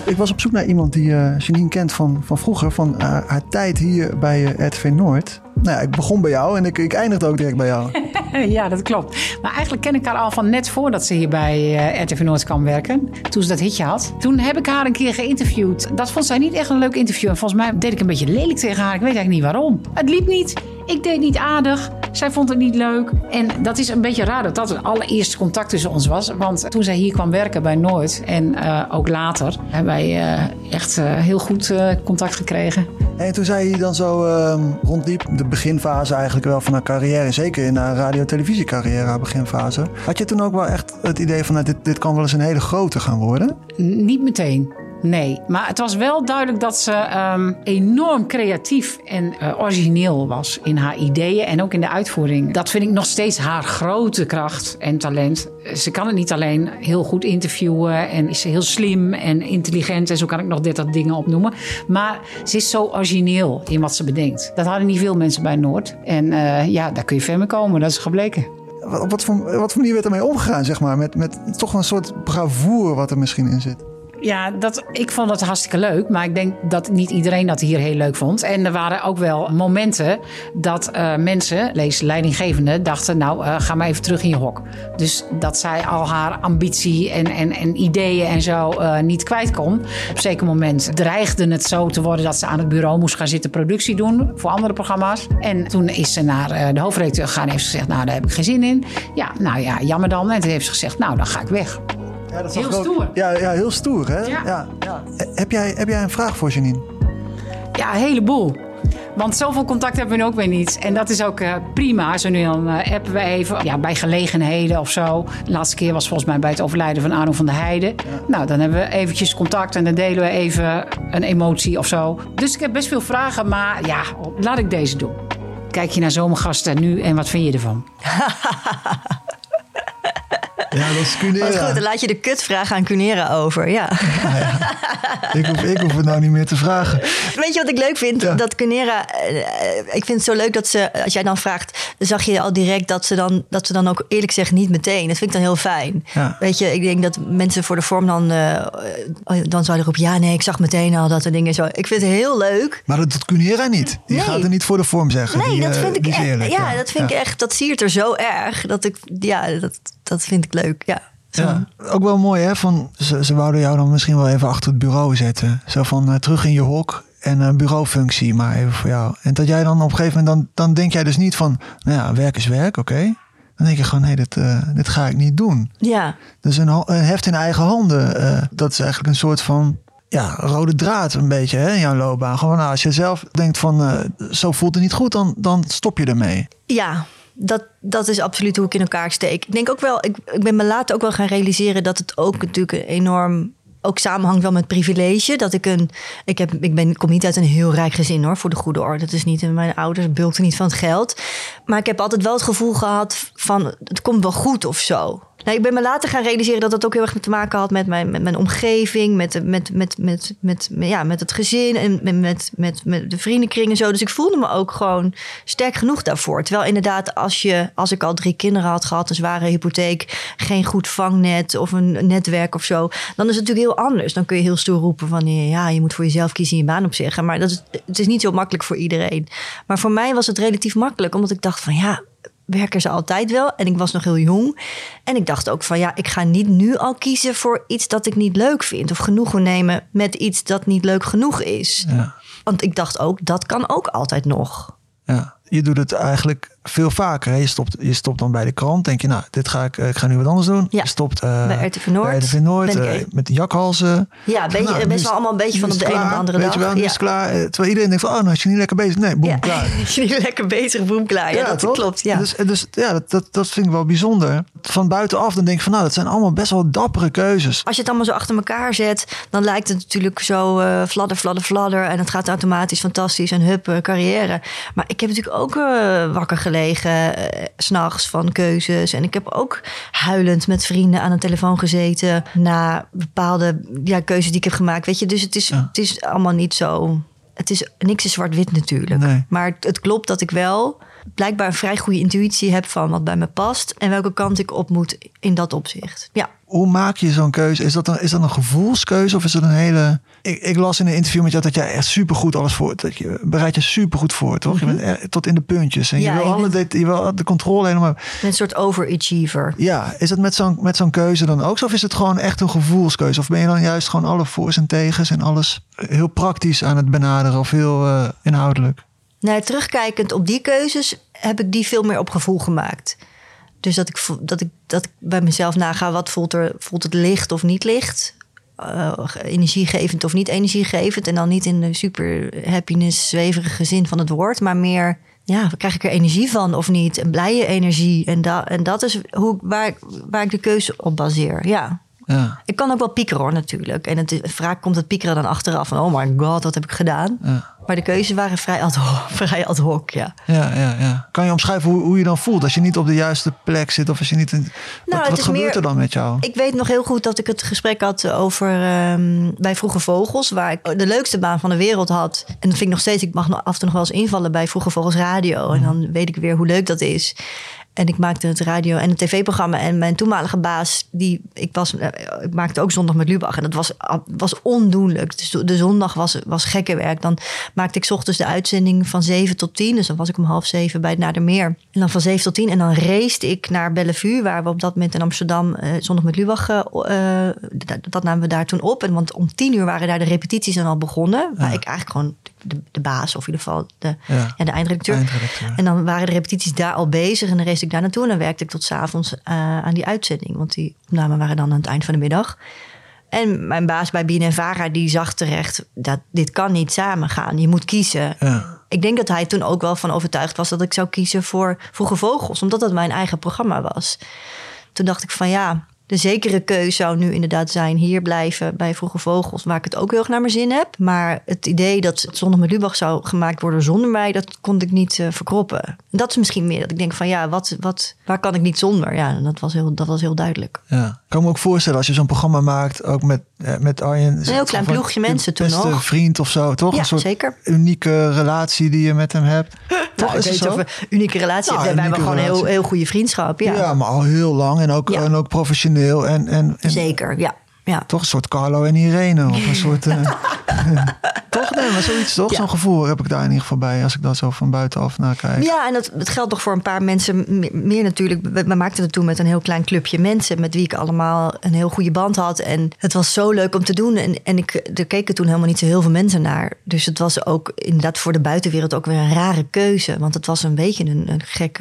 Ik was op zoek naar iemand die uh, Janine kent van, van vroeger, van uh, haar tijd hier bij uh, RTV Noord. Nou ja, ik begon bij jou en ik, ik eindigde ook direct bij jou. ja, dat klopt. Maar eigenlijk ken ik haar al van net voordat ze hier bij uh, RTV Noord kwam werken. Toen ze dat hitje had. Toen heb ik haar een keer geïnterviewd. Dat vond zij niet echt een leuk interview. En volgens mij deed ik een beetje lelijk tegen haar. Ik weet eigenlijk niet waarom. Het liep niet. Ik deed niet aardig. Zij vond het niet leuk. En dat is een beetje raar dat dat het allereerste contact tussen ons was. Want toen zij hier kwam werken bij Noord en uh, ook later, hebben wij uh, echt uh, heel goed contact gekregen. En toen zij hier dan zo ehm, rondliep, de beginfase eigenlijk wel van haar carrière, zeker in haar radio-televisiecarrière, haar beginfase. Had je toen ook wel echt het idee van, nou, dit, dit kan wel eens een hele grote gaan worden? Niet meteen. Nee, maar het was wel duidelijk dat ze um, enorm creatief en uh, origineel was in haar ideeën en ook in de uitvoering. Dat vind ik nog steeds haar grote kracht en talent. Ze kan het niet alleen heel goed interviewen en is heel slim en intelligent en zo kan ik nog 30 dingen opnoemen. Maar ze is zo origineel in wat ze bedenkt. Dat hadden niet veel mensen bij Noord. En uh, ja, daar kun je ver mee komen, dat is gebleken. Wat, wat, voor, wat voor manier werd ermee omgegaan, zeg maar? Met, met toch een soort bravoure wat er misschien in zit? Ja, dat, ik vond het hartstikke leuk. Maar ik denk dat niet iedereen dat hier heel leuk vond. En er waren ook wel momenten dat uh, mensen, lees leidinggevenden, dachten: Nou, uh, ga maar even terug in je hok. Dus dat zij al haar ambitie en, en, en ideeën en zo uh, niet kwijt kon. Op een zeker moment dreigde het zo te worden dat ze aan het bureau moest gaan zitten productie doen voor andere programma's. En toen is ze naar de hoofdredacteur gegaan en heeft gezegd: Nou, daar heb ik geen zin in. Ja, nou ja, jammer dan. En toen heeft ze gezegd: Nou, dan ga ik weg. Ja, dat is heel stoer. Ja, ja, heel stoer, hè? Ja. ja. ja. Heb, jij, heb jij een vraag voor Janine? Ja, een heleboel. Want zoveel contact hebben we ook weer niet. En dat is ook uh, prima. Zo nu dan uh, appen we even ja, bij gelegenheden of zo. De laatste keer was volgens mij bij het overlijden van Arno van der Heijden. Ja. Nou, dan hebben we eventjes contact en dan delen we even een emotie of zo. Dus ik heb best veel vragen, maar ja, laat ik deze doen. Kijk je naar zomergasten nu en wat vind je ervan? Ja, dat is Cunera. Wat goed, dan laat je de kutvraag aan Cunera over. Ja. ja, ja. Ik, hoef, ik hoef het nou niet meer te vragen. Weet je wat ik leuk vind? Ja. Dat Cunera... Ik vind het zo leuk dat ze... Als jij dan vraagt, zag je al direct dat ze dan, dat ze dan ook eerlijk zegt niet meteen. Dat vind ik dan heel fijn. Weet je, ik denk dat mensen voor de vorm dan... Uh, dan zouden roepen, ja nee, ik zag meteen al dat er dingen zo... Ik vind het heel leuk. Maar dat doet Cunera niet. Die nee. gaat er niet voor de vorm zeggen. Nee, die, dat vind ik echt... Eerlijk, ja, dat vind ik echt... Dat siert er zo erg. Dat ik... Ja, dat, dat vind ik leuk, ja. Ja, ook wel mooi hè, van ze, ze wouden jou dan misschien wel even achter het bureau zetten. Zo van uh, terug in je hok en een bureaufunctie maar even voor jou. En dat jij dan op een gegeven moment, dan, dan denk jij dus niet van, nou ja, werk is werk, oké. Okay. Dan denk je gewoon, nee, dit, uh, dit ga ik niet doen. Ja. Dus een, een heft in eigen handen, uh, dat is eigenlijk een soort van ja, rode draad een beetje hè, in jouw loopbaan. Gewoon nou, als je zelf denkt van, zo voelt het niet goed, dan, dan stop je ermee. Ja, dat, dat is absoluut hoe ik in elkaar steek. Ik denk ook wel, ik, ik ben me later ook wel gaan realiseren dat het ook natuurlijk enorm ook samenhangt wel met privilege. Dat ik een. Ik, heb, ik ben, kom niet uit een heel rijk gezin hoor, voor de goede orde. Het is niet. Mijn ouders bulkten niet van het geld. Maar ik heb altijd wel het gevoel gehad van het komt wel goed of zo. Nou, ik ben me later gaan realiseren dat dat ook heel erg te maken had met mijn, met mijn omgeving, met, met, met, met, met, ja, met het gezin en met, met, met, de vriendenkring en zo. Dus ik voelde me ook gewoon sterk genoeg daarvoor. Terwijl inderdaad, als, je, als ik al drie kinderen had gehad, een zware hypotheek, geen goed vangnet of een netwerk of zo, dan is het natuurlijk heel anders. Dan kun je heel stoer roepen van ja, je moet voor jezelf kiezen en je baan opzeggen. Maar dat is, het is niet zo makkelijk voor iedereen. Maar voor mij was het relatief makkelijk, omdat ik dacht van ja, werken ze altijd wel. En ik was nog heel jong. En ik dacht ook van ja, ik ga niet nu al kiezen voor iets dat ik niet leuk vind. Of genoegen nemen met iets dat niet leuk genoeg is. Ja. Want ik dacht ook, dat kan ook altijd nog. Ja. Je doet het eigenlijk veel vaker. Hè? Je, stopt, je stopt dan bij de krant. Denk je, nou, dit ga ik, ik ga nu wat anders doen. Ja. Je stopt uh, bij RTV Noord. Bij RTV Noord Ben ik- eh, met de jakhalzen. Ja, beetje, Nou, best wel allemaal een beetje van op de het een op de klaar, andere Weet dag. je wel, nu ja. is het klaar. Eh, Terwijl iedereen denkt van, oh, nou is je niet lekker bezig. Nee, boem, Ja. klaar. Is je niet lekker bezig, boem, klaar. Ja, dat toch? klopt. Ja. Dus, dus ja, dat, dat, dat vind ik wel bijzonder. Van buitenaf dan denk ik van, nou, dat zijn allemaal best wel dappere keuzes. Als je het allemaal zo achter elkaar zet, dan lijkt het natuurlijk zo eh fladder, fladder, fladder. En het gaat automatisch fantastisch en hup, eh, carrière. Maar ik heb natuurlijk ook eh, wakker gelegen, eh, s s'nachts van keuzes. En ik heb ook huilend met vrienden aan de telefoon gezeten na bepaalde ja, keuzes die ik heb gemaakt. Weet je, dus het is, Ja. het is allemaal niet zo. Het is niks is zwart-wit natuurlijk. Nee. Maar het, het klopt dat ik wel blijkbaar een vrij goede intuïtie heb van wat bij me past en welke kant ik op moet in dat opzicht. Ja. Hoe maak je zo'n keuze? Is dat, een, is dat een gevoelskeuze of is dat een hele... Ik, ik las in een interview met jou dat jij echt supergoed alles voor... Dat je bereidt je supergoed voor, toch? Je bent er- tot in de puntjes. En Mhm. Ja, je, wil alle, ben- det- je wil de controle helemaal... Een soort overachiever. Ja, is het met zo'n met zo'n keuze dan ook zo? Of is het gewoon echt een gevoelskeuze? Of ben je dan juist gewoon alle voor's en tegens en alles heel praktisch aan het benaderen of heel eh, inhoudelijk? Nou, terugkijkend op die keuzes heb ik die veel meer op gevoel gemaakt. Dus dat ik, dat ik, dat ik bij mezelf naga, wat voelt, er, voelt het licht of niet licht? Eh, energiegevend of niet energiegevend? En dan niet in de super happiness, zweverige zin van het woord, maar meer, ja, krijg ik er energie van of niet? En blije energie. En, da, en dat is hoe, waar, waar ik de keuze op baseer. Ja. Ja, Ik kan ook wel piekeren hoor, natuurlijk. En het, vaak komt het piekeren dan achteraf van... oh my god, wat heb ik gedaan? ja, Maar de keuzes waren vrij ad hoc, vrij ad hoc ja. ja, ja, ja. Kan je omschrijven hoe, hoe je dan voelt als je niet op de juiste plek zit of als je niet... In, wat Nou, wat gebeurt meer- er dan met jou? Ik weet nog heel goed dat ik het gesprek had over ehm, bij Vroege Vogels, waar ik de leukste baan van de wereld had. En dat vind ik nog steeds. Ik mag af en toe nog wel eens invallen bij Vroege Vogels Radio. En dan weet ik weer hoe leuk dat is. En ik maakte het radio- en het tv-programma. En mijn toenmalige baas, die, ik, was, eh, ik maakte ook zondag met Lubach. En dat was, was ondoenlijk. Dus de zondag was, was gekke werk. Dan maakte ik 's ochtends de uitzending van 7 tot 10. Dus dan was ik om half zeven bij het Nadermeer. En dan van 7 tot 10. En dan race ik naar Bellevue, waar we op dat moment in Amsterdam eh, zondag met Lubach. eh, eh, dat, dat namen we daar toen op. En want om 10 uur waren daar de repetities dan al begonnen. Waar ik eigenlijk gewoon de, de baas, of in ieder geval de, Ja. ja, de eindredacteur. Eindredacteur. En dan waren de repetities daar al bezig. En dan race ik daar naartoe. En dan werkte ik tot s'avonds avonds aan die uitzending. Want die opnamen waren dan aan het eind van de middag. En mijn baas bij BNNVARA die zag terecht... dat dit kan niet samen gaan. Je moet kiezen. Ja. Ik denk dat hij toen ook wel van overtuigd was... dat ik zou kiezen voor Vroege Vogels. Omdat dat mijn eigen programma was. Toen dacht ik van ja... De zekere keuze zou nu inderdaad zijn hier blijven bij Vroege Vogels, waar ik het ook heel erg naar mijn zin heb. Maar het idee dat het Zondag met Lubach zou gemaakt worden zonder mij, dat kon ik niet eh, verkroppen. En dat is misschien meer dat ik denk van ja, wat, wat, waar kan ik niet zonder? Ja, dat was heel, dat was heel duidelijk. Ja. Ik kan me ook voorstellen als je zo'n programma maakt, ook met, eh, met Arjen. Een heel klein ploegje mensen toen nog. vriend of zo, toch? Ja, een soort zeker. unieke relatie die je met hem hebt. Nou, ik weet zo? of we unieke relatie Nou, hebben. Wij hebben gewoon heel, relatie. heel goede vriendschap. Ja, Ja. maar al heel lang en ook, Ja. en ook professioneel. En, en, en zeker. Ja. Ja. toch een soort Carlo en Irene. Of een soort. eh, toch? Nee, maar zoiets toch? Ja. Zo'n gevoel heb ik daar in ieder geval bij als ik daar zo van buitenaf naar kijk. Ja, en dat, dat geldt toch voor een paar mensen me- meer natuurlijk. We, we maakten het toen met een heel klein clubje mensen... met wie ik allemaal een heel goede band had. En het was zo leuk om te doen. En, en ik, er keken toen helemaal niet zo heel veel mensen naar. Dus het was ook inderdaad voor de buitenwereld ook weer een rare keuze. Want het was een beetje een, een gek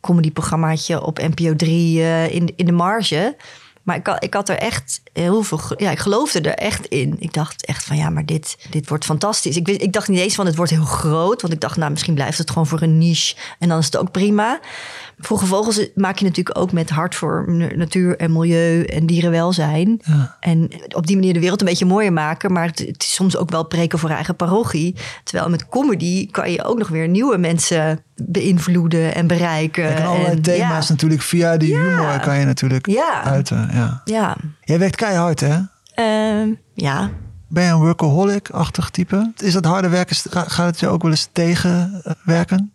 comedyprogrammaatje op NPO 3 eh, in, in de marge... Maar ik, had- ik had er echt heel veel. Ja, ik geloofde er echt in. Ik dacht echt van ja, maar dit, dit wordt fantastisch. Ik, wist, ik dacht niet eens van het wordt heel groot. Want ik dacht, nou, misschien blijft het gewoon voor een niche. En dan is het ook prima. Vroege Vogels maak je natuurlijk ook met hart voor natuur en milieu en dierenwelzijn. Ja. En op die manier de wereld een beetje mooier maken. Maar het, het is soms ook wel preken voor eigen parochie. Terwijl met comedy kan je ook nog weer nieuwe mensen beïnvloeden en bereiken. Je kan allerlei En thema's ja. natuurlijk via die Ja. humor kan je natuurlijk uiten. Ja. Ja. Jij werkt keihard, hè? Ehm, ja. Ben je een workaholic-achtig type? Is dat harde werken, ga- gaat het je ook wel eens tegenwerken?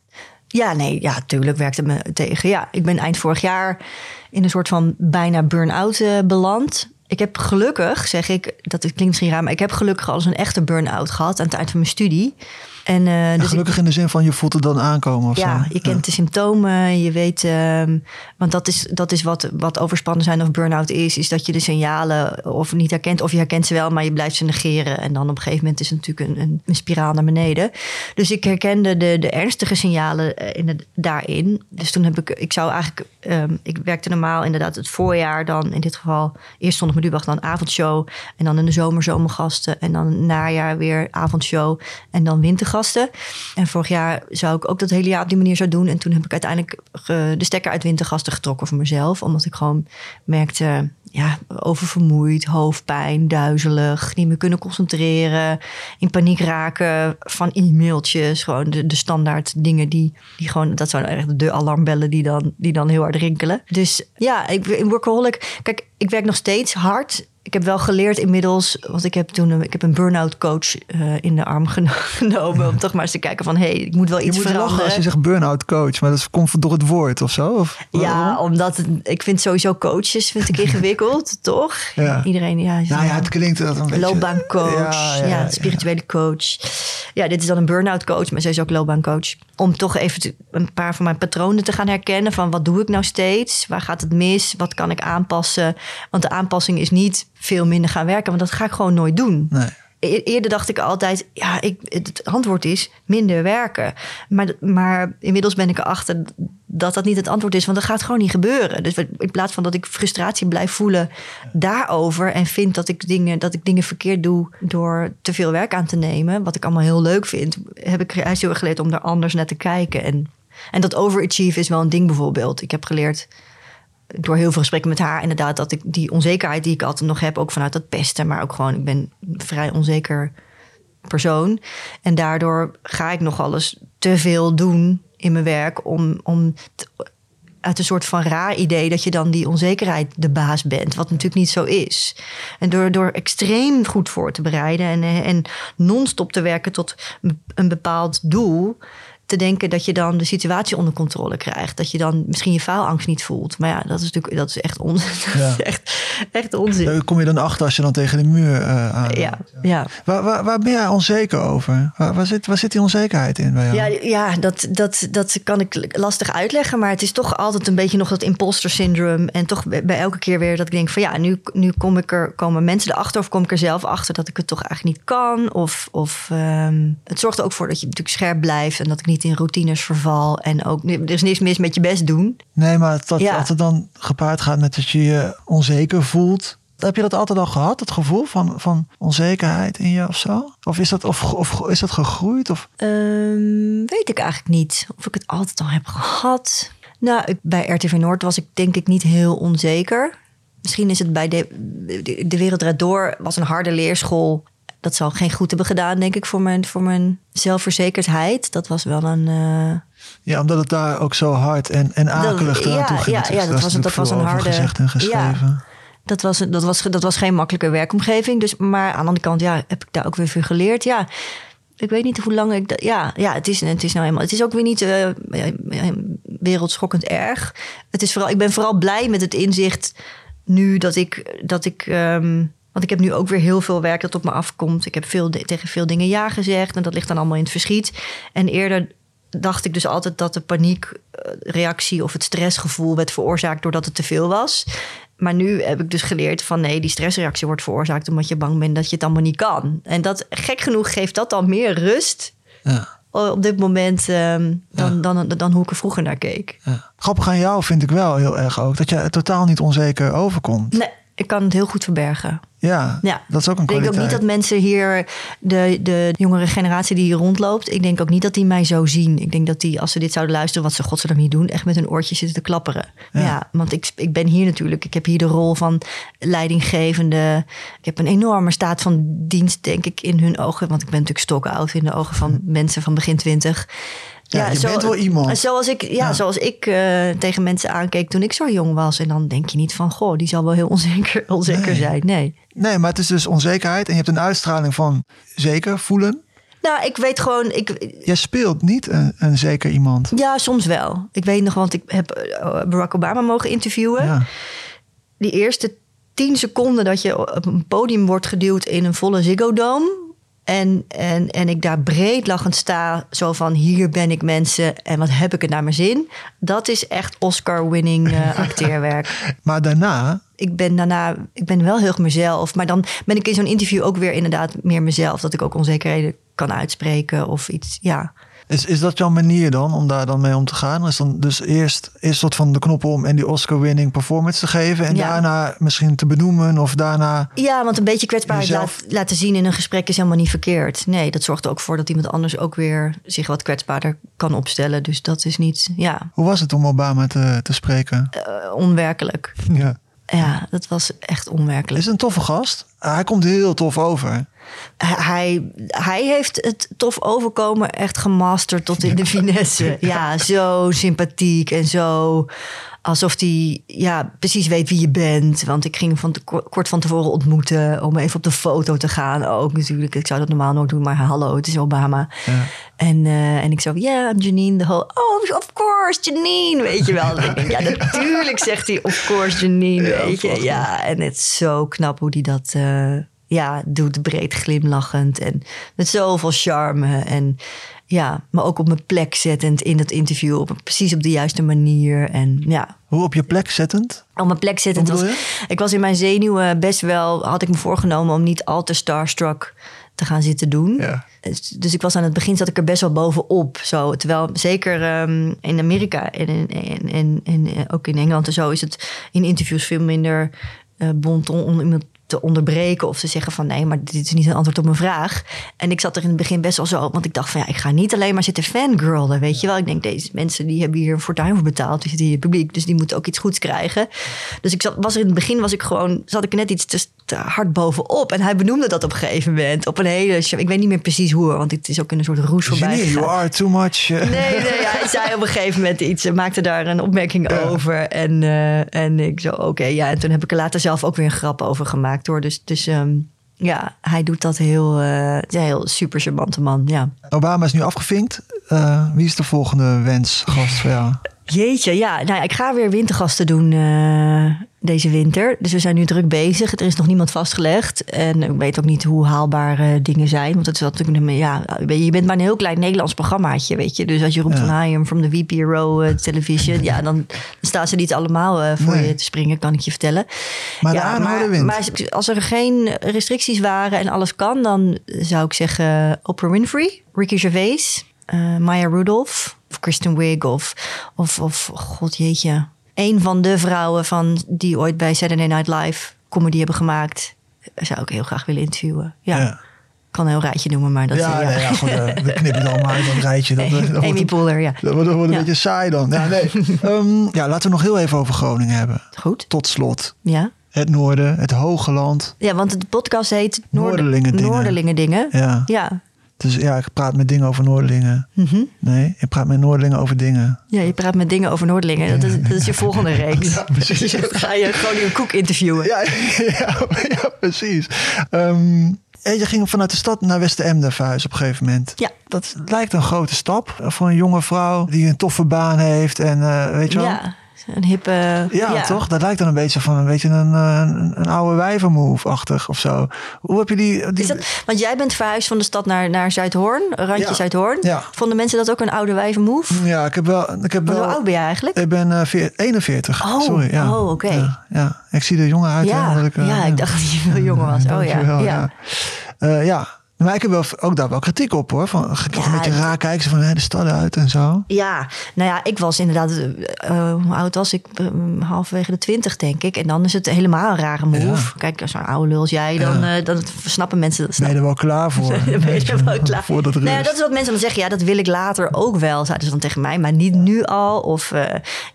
Ja, nee, ja, tuurlijk werkt het me tegen. Ja, ik ben eind vorig jaar in een soort van bijna burn-out eh, beland. Ik heb gelukkig, zeg ik, dat het klinkt misschien raar, maar ik heb gelukkig al eens een echte burn-out gehad aan het eind van mijn studie. En, uh, dus gelukkig in de zin van je voelt het dan aankomen of ja, zo. je kent de symptomen. Je weet, um, want dat is, dat is wat, wat overspannen zijn of burn-out is. Is dat je de signalen of niet herkent. Of je herkent ze wel, maar je blijft ze negeren. En dan op een gegeven moment is het natuurlijk een, een, spiraal naar beneden. Dus ik herkende de, de ernstige signalen in het, daarin. Dus toen heb ik, ik zou eigenlijk, um, ik werkte normaal inderdaad het voorjaar dan. In dit geval, eerst me nu dan avondshow. En dan in de zomer zomergasten. En dan najaar weer avondshow. En dan wintergasten. En vorig jaar zou ik ook dat hele jaar op die manier zo doen. En toen heb ik uiteindelijk de stekker uit wintergasten getrokken voor mezelf. Omdat ik gewoon merkte, ja, oververmoeid, hoofdpijn, duizelig, niet meer kunnen concentreren, in paniek raken van e-mailtjes, gewoon de, de standaard dingen die, die gewoon, dat zijn echt de alarmbellen die dan, die dan heel hard rinkelen. Dus ja, ik, workaholic, kijk, ik werk nog steeds hard ik heb wel geleerd inmiddels, want ik heb toen een, ik heb een burn-out coach uh, in de arm genomen. Om toch maar eens te kijken van, hé, hey, ik moet wel iets je moet veranderen. als je zegt burn-out coach, maar dat komt door het woord of zo? Of, ja, omdat ik vind sowieso coaches vind ik ingewikkeld, toch? Ja. Iedereen, ja. Nou ja, het klinkt dat een beetje... Loopbaancoach, ja, ja, ja, spirituele coach. Ja, dit is dan een burn-out coach, maar zij is ook loopbaancoach. Om toch even te, een paar van mijn patronen te gaan herkennen van wat doe ik nou steeds? Waar gaat het mis? Wat kan ik aanpassen? Want de aanpassing is niet veel minder gaan werken, want dat ga ik gewoon nooit doen. Nee. E-, eerder dacht ik altijd, ja, ik, het antwoord is minder werken. Maar, maar inmiddels ben ik erachter dat dat niet het antwoord is, want dat gaat gewoon niet gebeuren. Dus in plaats van dat ik frustratie blijf voelen daarover en vind dat ik dingen, dat ik dingen verkeerd doe door te veel werk aan te nemen, wat ik allemaal heel leuk vind, heb ik juist heel erg geleerd om daar anders naar te kijken. En, en dat overachieve is wel een ding bijvoorbeeld. Ik heb geleerd door heel veel gesprekken met haar, inderdaad, dat ik die onzekerheid die ik altijd nog heb, ook vanuit dat pesten, maar ook gewoon, ik ben vrij onzeker persoon. En daardoor ga ik nog alles te veel doen in mijn werk om, om uit een soort van raar idee dat je dan die onzekerheid de baas bent, wat natuurlijk niet zo is. En door, door extreem goed voor te bereiden en, en non-stop te werken tot een bepaald doel, te denken dat je dan de situatie onder controle krijgt. Dat je dan misschien je faalangst niet voelt. Maar ja, dat is natuurlijk dat is echt onzin. Ja. echt, echt onzin. Daar kom je dan achter als je dan tegen de muur uh, aan. Ja, ja. Waar, waar, waar, ben jij onzeker over? Waar, waar, zit, waar zit die onzekerheid in bij jou? Ja, ja dat, dat, dat kan ik lastig uitleggen. Maar het is toch altijd een beetje nog dat imposter syndroom. En toch bij elke keer weer dat ik denk van ja, nu, nu kom ik er, komen mensen erachter of kom ik er zelf achter dat ik het toch eigenlijk niet kan. Of, of um, het zorgt er ook voor dat je natuurlijk scherp blijft en dat ik niet in routines verval. En ook, er is niks mis met je best doen. Nee, maar dat, ja. dat het dan gepaard gaat met dat je je onzeker voelt. Heb je dat altijd al gehad, het gevoel van, van onzekerheid in je of zo? Of is dat, of, of is dat gegroeid? Of? Um, weet ik eigenlijk niet. Of ik het altijd al heb gehad. Nou, bij RTV Noord was ik denk ik niet heel onzeker. Misschien is het bij de, de, de Wereld Door was een harde leerschool dat zal geen goed hebben gedaan, denk ik, voor mijn, voor mijn zelfverzekerdheid. Dat was wel een. Uh... Ja, omdat het daar ook zo hard en, en akelig dat, ja, toe ging. Ja, ja, dat, was, dat was een harde. Gezegd en geschreven. Ja, dat was, dat, was, dat was geen makkelijke werkomgeving. Dus, maar aan de andere kant, ja, heb ik daar ook weer veel geleerd. Ja, ik weet niet hoe lang ik dat. Ja, ja het, is, het is nou helemaal. Het is ook weer niet uh, wereldschokkend erg. Het is vooral, ik ben vooral blij met het inzicht nu dat ik. Dat ik um, want ik heb nu ook weer heel veel werk dat op me afkomt. Ik heb veel tegen veel dingen ja gezegd en dat ligt dan allemaal in het verschiet. En eerder dacht ik dus altijd dat de paniekreactie of het stressgevoel werd veroorzaakt doordat het te veel was. Maar nu heb ik dus geleerd van nee, die stressreactie wordt veroorzaakt omdat je bang bent dat je het allemaal niet kan. En dat gek genoeg geeft dat dan meer rust. Ja op dit moment um, dan, ja. dan, dan, dan, hoe ik er vroeger naar keek. Ja. Grappig aan jou vind ik wel heel erg ook dat je totaal niet onzeker overkomt. Nee, ik kan het heel goed verbergen. Ja, ja, dat is ook een Ik denk ook niet dat mensen hier, de, de jongere generatie die hier rondloopt, ik denk ook niet dat die mij zo zien. Ik denk dat die, als ze dit zouden luisteren, wat ze godzijdank niet doen, echt met hun oortjes zitten te klapperen. Ja, ja want ik, ik ben hier natuurlijk, ik heb hier de rol van leidinggevende. Ik heb een enorme staat van dienst, denk ik, in hun ogen. Want ik ben natuurlijk stokoud in de ogen van mensen van begin twintig. Ja, je zo, bent wel iemand. Zoals ik, ja, Zoals ik uh, tegen mensen aankeek toen ik zo jong was. En dan denk je niet van, goh, die zal wel heel onzeker, onzeker nee. zijn. Nee. Nee, maar het is dus onzekerheid. En je hebt een uitstraling van zeker voelen. Nou, ik weet gewoon. Ik, Jij speelt niet een, een zeker iemand. Ja, soms wel. Ik weet nog, want ik heb Barack Obama mogen interviewen. Ja. Die eerste tien seconden dat je op een podium wordt geduwd in een volle Ziggo Dome En, en, en ik daar breed lachend sta, zo van hier ben ik mensen en wat heb ik het naar mijn zin. Dat is echt Oscar-winning uh, acteerwerk. maar daarna ik ben daarna, ik ben wel heel mezelf. Maar dan ben ik in zo'n interview ook weer inderdaad meer mezelf. Dat ik ook onzekerheden kan uitspreken of iets. Ja. Is, is dat jouw manier dan om daar dan mee om te gaan? Is dan dus eerst is soort van de knop om en die Oscar-winning performance te geven en daarna misschien te benoemen of daarna. Ja, want een beetje kwetsbaarheid laat, laten zien in een gesprek is helemaal niet verkeerd. Nee, dat zorgt ook voor dat iemand anders ook weer zich wat kwetsbaarder kan opstellen. Dus dat is niet. Ja. Hoe was het om Obama te, te spreken? Uh, onwerkelijk. Ja. Ja, dat was echt onwerkelijk. Is een toffe gast. Hij komt heel tof over. Hij, hij heeft het tof overkomen echt gemasterd tot in de finesse. Ja, zo sympathiek en zo alsof hij ja, precies weet wie je bent. Want ik ging van te, kort van tevoren ontmoeten om even op de foto te gaan. Ook natuurlijk, ik zou dat normaal nooit doen, maar hallo, het is Obama. Ja. En, uh, en ik zo, ja, yeah, I'm Janine. Whole, oh, of course, Janine, weet je wel. ja, natuurlijk zegt hij, of course, Janine, ja, weet je. Ja, en het is zo knap hoe hij dat... Uh, ja, doet breed glimlachend en met zoveel charme. En ja, maar ook op mijn plek zettend in dat interview. Op, precies op de juiste manier. En, ja. Hoe op je plek zettend? Op mijn plek zettend. Was, ik was in mijn zenuwen best wel... had ik me voorgenomen om niet al te starstruck te gaan zitten doen. Ja. Dus, dus ik was aan het begin zat ik er best wel bovenop. Zo. Terwijl zeker um, in Amerika en, en, en, en, en, ook in Engeland en zo... is het in interviews veel minder... Uh, bond om iemand te onderbreken of te zeggen van nee, maar dit is niet een antwoord op mijn vraag. En ik zat er in het begin best wel zo, want ik dacht van ja, ik ga niet alleen maar zitten fangirlen, weet je wel. Ik denk deze mensen die hebben hier een fortuin voor betaald, die zitten hier publiek, dus die moeten ook iets goeds krijgen. Dus ik zat, was er in het begin was ik gewoon, zat ik net iets te, te hard bovenop en hij benoemde dat op een gegeven moment op een hele, ik weet niet meer precies hoe, want het is ook in een soort roes voorbij. Nee, you are too much. Nee, nee, hij zei op een gegeven moment iets, maakte daar een opmerking over en uh, en ik zo oké, ja, en toen heb ik er later zelf ook weer een grap over gemaakt hoor. Dus, dus ehm, ja, hij doet dat heel, uh, heel super charmante man. Ja. Obama is nu afgevinkt. Uh, wie is de volgende wensgast voor jou? Jeetje, ja. Nou, ik ga weer wintergasten doen uh, deze winter. Dus we zijn nu druk bezig. Er is nog niemand vastgelegd. En ik weet ook niet hoe haalbaar uh, dingen zijn. Want het is natuurlijk, ja, je bent maar een heel klein Nederlands programmaatje, weet je. Dus als je roept ja. van from the VPRO uh, television, ja, dan, staan ze niet allemaal voor nee. je te springen, kan ik je vertellen. Maar ja, maar als er geen restricties waren en alles kan, dan zou ik zeggen Oprah Winfrey, Ricky Gervais, Maya Rudolph of Kristen Wiig of, of, of god jeetje. Een van de vrouwen van, die ooit bij Saturday Night Live comedy hebben gemaakt. Zou ik heel graag willen interviewen. Ja. kan een heel rijtje noemen, maar dat ja, ja. Nee, ja goed, uh, we knippen het allemaal uit, rijtje. Dat, dat Amy wordt, Poehler, ja. Dat wordt, dat wordt een beetje saai dan. Ja, nee. um, ja, laten we nog heel even over Groningen hebben. Goed. Tot slot. Ja. Het noorden, het hoge land. Ja, want de podcast heet Noord Noorderlingen dingen. Noorderlingen dingen. Ja. ja. Dus ja, ik praat met dingen over Noordelingen. Mm -hmm. Nee, ik praat met Noordelingen over dingen. Ja, je praat met dingen over Noordelingen. Dat is, dat is je volgende reeks. Ja, precies. Dus dan ga je gewoon een koek interviewen. Ja, ja, ja precies. Um, je ging vanuit de stad naar West-Emden verhuizen op een gegeven moment. Ja. Dat lijkt een grote stap voor een jonge vrouw die een toffe baan heeft. En uh, weet je wel? Ja. Een hippe... Ja, ja, toch? Dat lijkt dan een beetje van een, beetje een, een, een oude wijvermove-achtig of zo. Hoe heb je die... die... Is dat, want jij bent verhuisd van de stad naar, naar Zuidhoorn, randje ja. Zuidhoorn. Ja. Vonden mensen dat ook een oude wijvenmove? Ja, ik heb wel... Ik heb wel hoe oud ben jij eigenlijk? Ik ben uh, 41. Oh, Sorry, ja. oh oké. Okay. Ja, ik zie er jonger uit. Ja, hè, ik, uh, ja, ik dacht dat je veel jonger was. Oh ja. Ja. Uh, ja. Maar ik heb wel, ook daar wel kritiek op hoor. Van, ja, een beetje raar kijken ze van hè, de stad uit en zo. Ja, nou ja, ik was inderdaad, uh, hoe oud was ik? Uh, halverwege de twintig denk ik. En dan is het helemaal een rare move. Ja. Kijk, als zo'n oude lul als jij, dan, ja. uh, dan snappen mensen dat. Ben je er wel klaar voor? ben je er wel klaar voor? Dat, nou ja, dat is wat mensen dan zeggen. Ja, dat wil ik later ook wel, zeiden ze dan tegen mij. Maar niet nu al. Of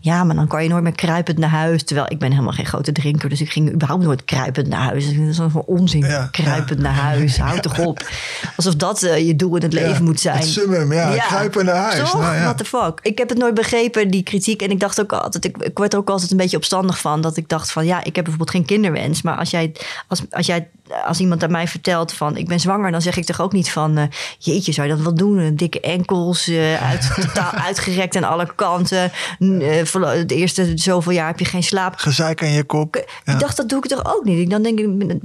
ja, maar dan kan je nooit meer kruipend naar huis. Terwijl ik ben helemaal geen grote drinker. Dus ik ging überhaupt nooit kruipend naar huis. Dat is zo'n onzin. Kruipend naar huis. Houd toch op. Alsof dat uh, je doel in het leven ja, moet zijn. Het summum, ja. ja. Kruipen naar huis. Toch? Nou, ja. What the fuck? Ik heb het nooit begrepen, die kritiek. En ik dacht ook altijd, ik, ik werd er ook altijd een beetje opstandig van. Dat ik dacht van, ja, ik heb bijvoorbeeld geen kinderwens. Maar als jij, als, als jij als iemand aan mij vertelt van ik ben zwanger, dan zeg ik toch ook niet van uh, jeetje, zou je dat wel doen? Dikke enkels, uh, uit, totaal uitgerekt aan alle kanten. Uh, de eerste zoveel jaar heb je geen slaap. Gezeik aan je kop. Ik dacht, dat doe ik toch ook niet. Dan denk ik,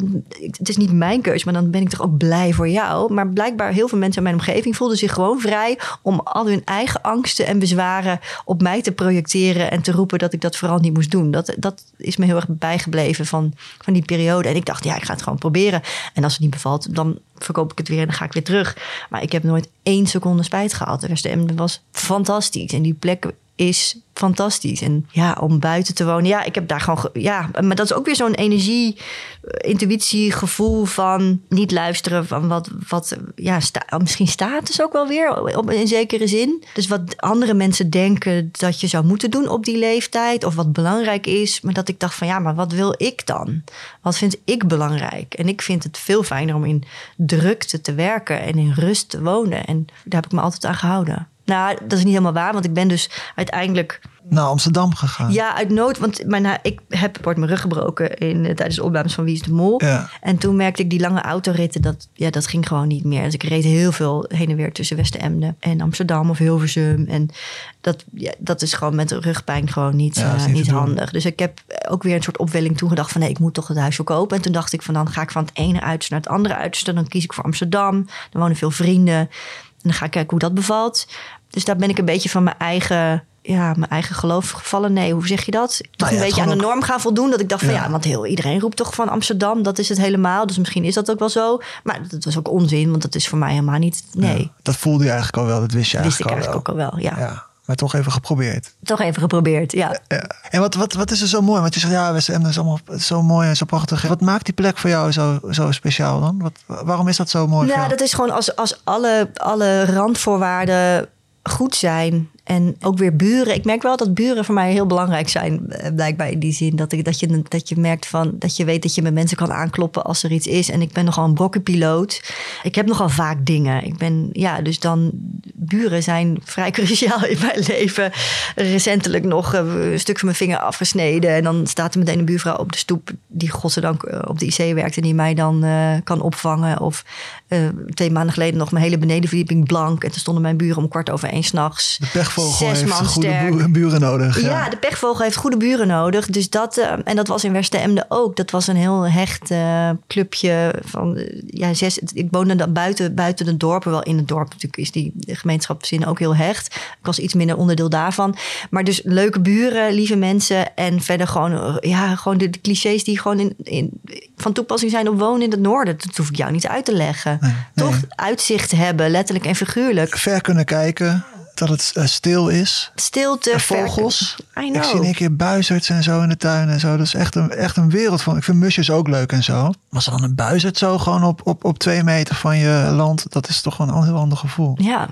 het is niet mijn keus, maar dan ben ik toch ook blij voor jou. Maar blijkbaar heel veel mensen in mijn omgeving voelden zich gewoon vrij om al hun eigen angsten en bezwaren op mij te projecteren en te roepen dat ik dat vooral niet moest doen. Dat, dat is me heel erg bijgebleven van, van die periode. En ik dacht, ja, ik ga het gewoon proberen. En als het niet bevalt, dan verkoop ik het weer en dan ga ik weer terug. Maar ik heb nooit één seconde spijt gehad. De Westen was fantastisch. En die plek is fantastisch. En ja, om buiten te wonen. Ja, ik heb daar gewoon. Ja, maar dat is ook weer zo'n energie, eh, intuïtie, gevoel van niet luisteren van wat. wat ja, sta, misschien status ook wel weer op, in zekere zin. Dus wat andere mensen denken dat je zou moeten doen op die leeftijd. Of wat belangrijk is. Maar dat ik dacht van ja, maar wat wil ik dan? Wat vind ik belangrijk? En ik vind het veel fijner om in drukte te werken en in rust te wonen. En daar heb ik me altijd aan gehouden. Nou, dat is niet helemaal waar, want ik ben dus uiteindelijk naar Amsterdam gegaan. Ja, uit nood. Want mijn, ik heb wordt mijn rug gebroken in, eh, tijdens de opnames van Wie is de Mol. Ja. En toen merkte ik die lange autoritten, dat, ja, dat ging gewoon niet meer. Dus ik reed heel veel heen en weer tussen Westen-Emden en Amsterdam of Hilversum. En dat, ja, dat is gewoon met rugpijn gewoon niet, uh, niet, handig. Dus ik heb ook weer een soort opwelling toegedacht van... nee, ik moet toch het huis kopen. En toen dacht ik van dan ga ik van het ene uiterste naar het andere uiterste. Dan kies ik voor Amsterdam. Dan wonen veel vrienden. En dan ga ik kijken hoe dat bevalt. Dus daar ben ik een beetje van mijn eigen, ja, mijn eigen geloof gevallen. Nee, hoe zeg je dat? Toch nou een beetje aan de norm gaan voldoen. Dat ik dacht van ja, want heel iedereen roept toch van Amsterdam. Dat is het helemaal. Dus misschien is dat ook wel zo. Maar dat was ook onzin, want dat is voor mij helemaal niet. Nee. dat voelde je eigenlijk al wel. Dat wist je wist eigenlijk, ik eigenlijk ook al wel. ja. Maar toch even geprobeerd. Toch even geprobeerd, ja. ja. En wat, wat, wat is er zo mooi? Want je zegt, ja, WSM is allemaal zo mooi en zo prachtig. Wat maakt die plek voor jou zo, zo speciaal dan? Wat, waarom is dat zo mooi? Nou, dat is gewoon als, als alle, alle randvoorwaarden goed zijn. En ook weer buren. Ik merk wel dat buren voor mij heel belangrijk zijn. Eh, blijkbaar in die zin. Dat, ik, dat, je, dat je merkt van. Dat je weet dat je met mensen kan aankloppen als er iets is. En ik ben nogal een brokkenpiloot. Ik heb nogal vaak dingen. Ik ben, ja, dus dan. Buren zijn vrij cruciaal in mijn leven. Recentelijk nog eh, een stuk van mijn vinger afgesneden. En dan staat er meteen een buurvrouw op de stoep. Die godzijdank eh, op de IC werkt. En die mij dan kan opvangen. Of twee maanden geleden nog mijn hele benedenverdieping blank. En toen stonden mijn buren om kwart over één s'nachts. De pechvogel heeft goede buren nodig. Ja. de pechvogel heeft goede buren nodig. Dus dat, uh, en dat was in Westeremde ook. Dat was een heel hecht uh, clubje van uh, ja, zes. Ik woonde dan buiten, buiten het dorp. Wel in het dorp natuurlijk is die gemeenschapszin ook heel hecht. Ik was iets minder onderdeel daarvan. Maar dus leuke buren, lieve mensen. En verder gewoon, ja, gewoon de, de clichés die gewoon in, in, van toepassing zijn op wonen in het noorden. Dat hoef ik jou niet uit te leggen. Toch uitzicht hebben, letterlijk en figuurlijk. Ver kunnen kijken dat het uh, stil is. Stilte. En vogels. I know. Ik zie een keer buizerds en zo in de tuin en zo. Dat is echt een, echt een wereld van. Ik vind musjes ook leuk en zo. Maar als dan een buizerd zo gewoon op, op, op twee meter van je land. Dat is toch wel een heel ander gevoel. Ja.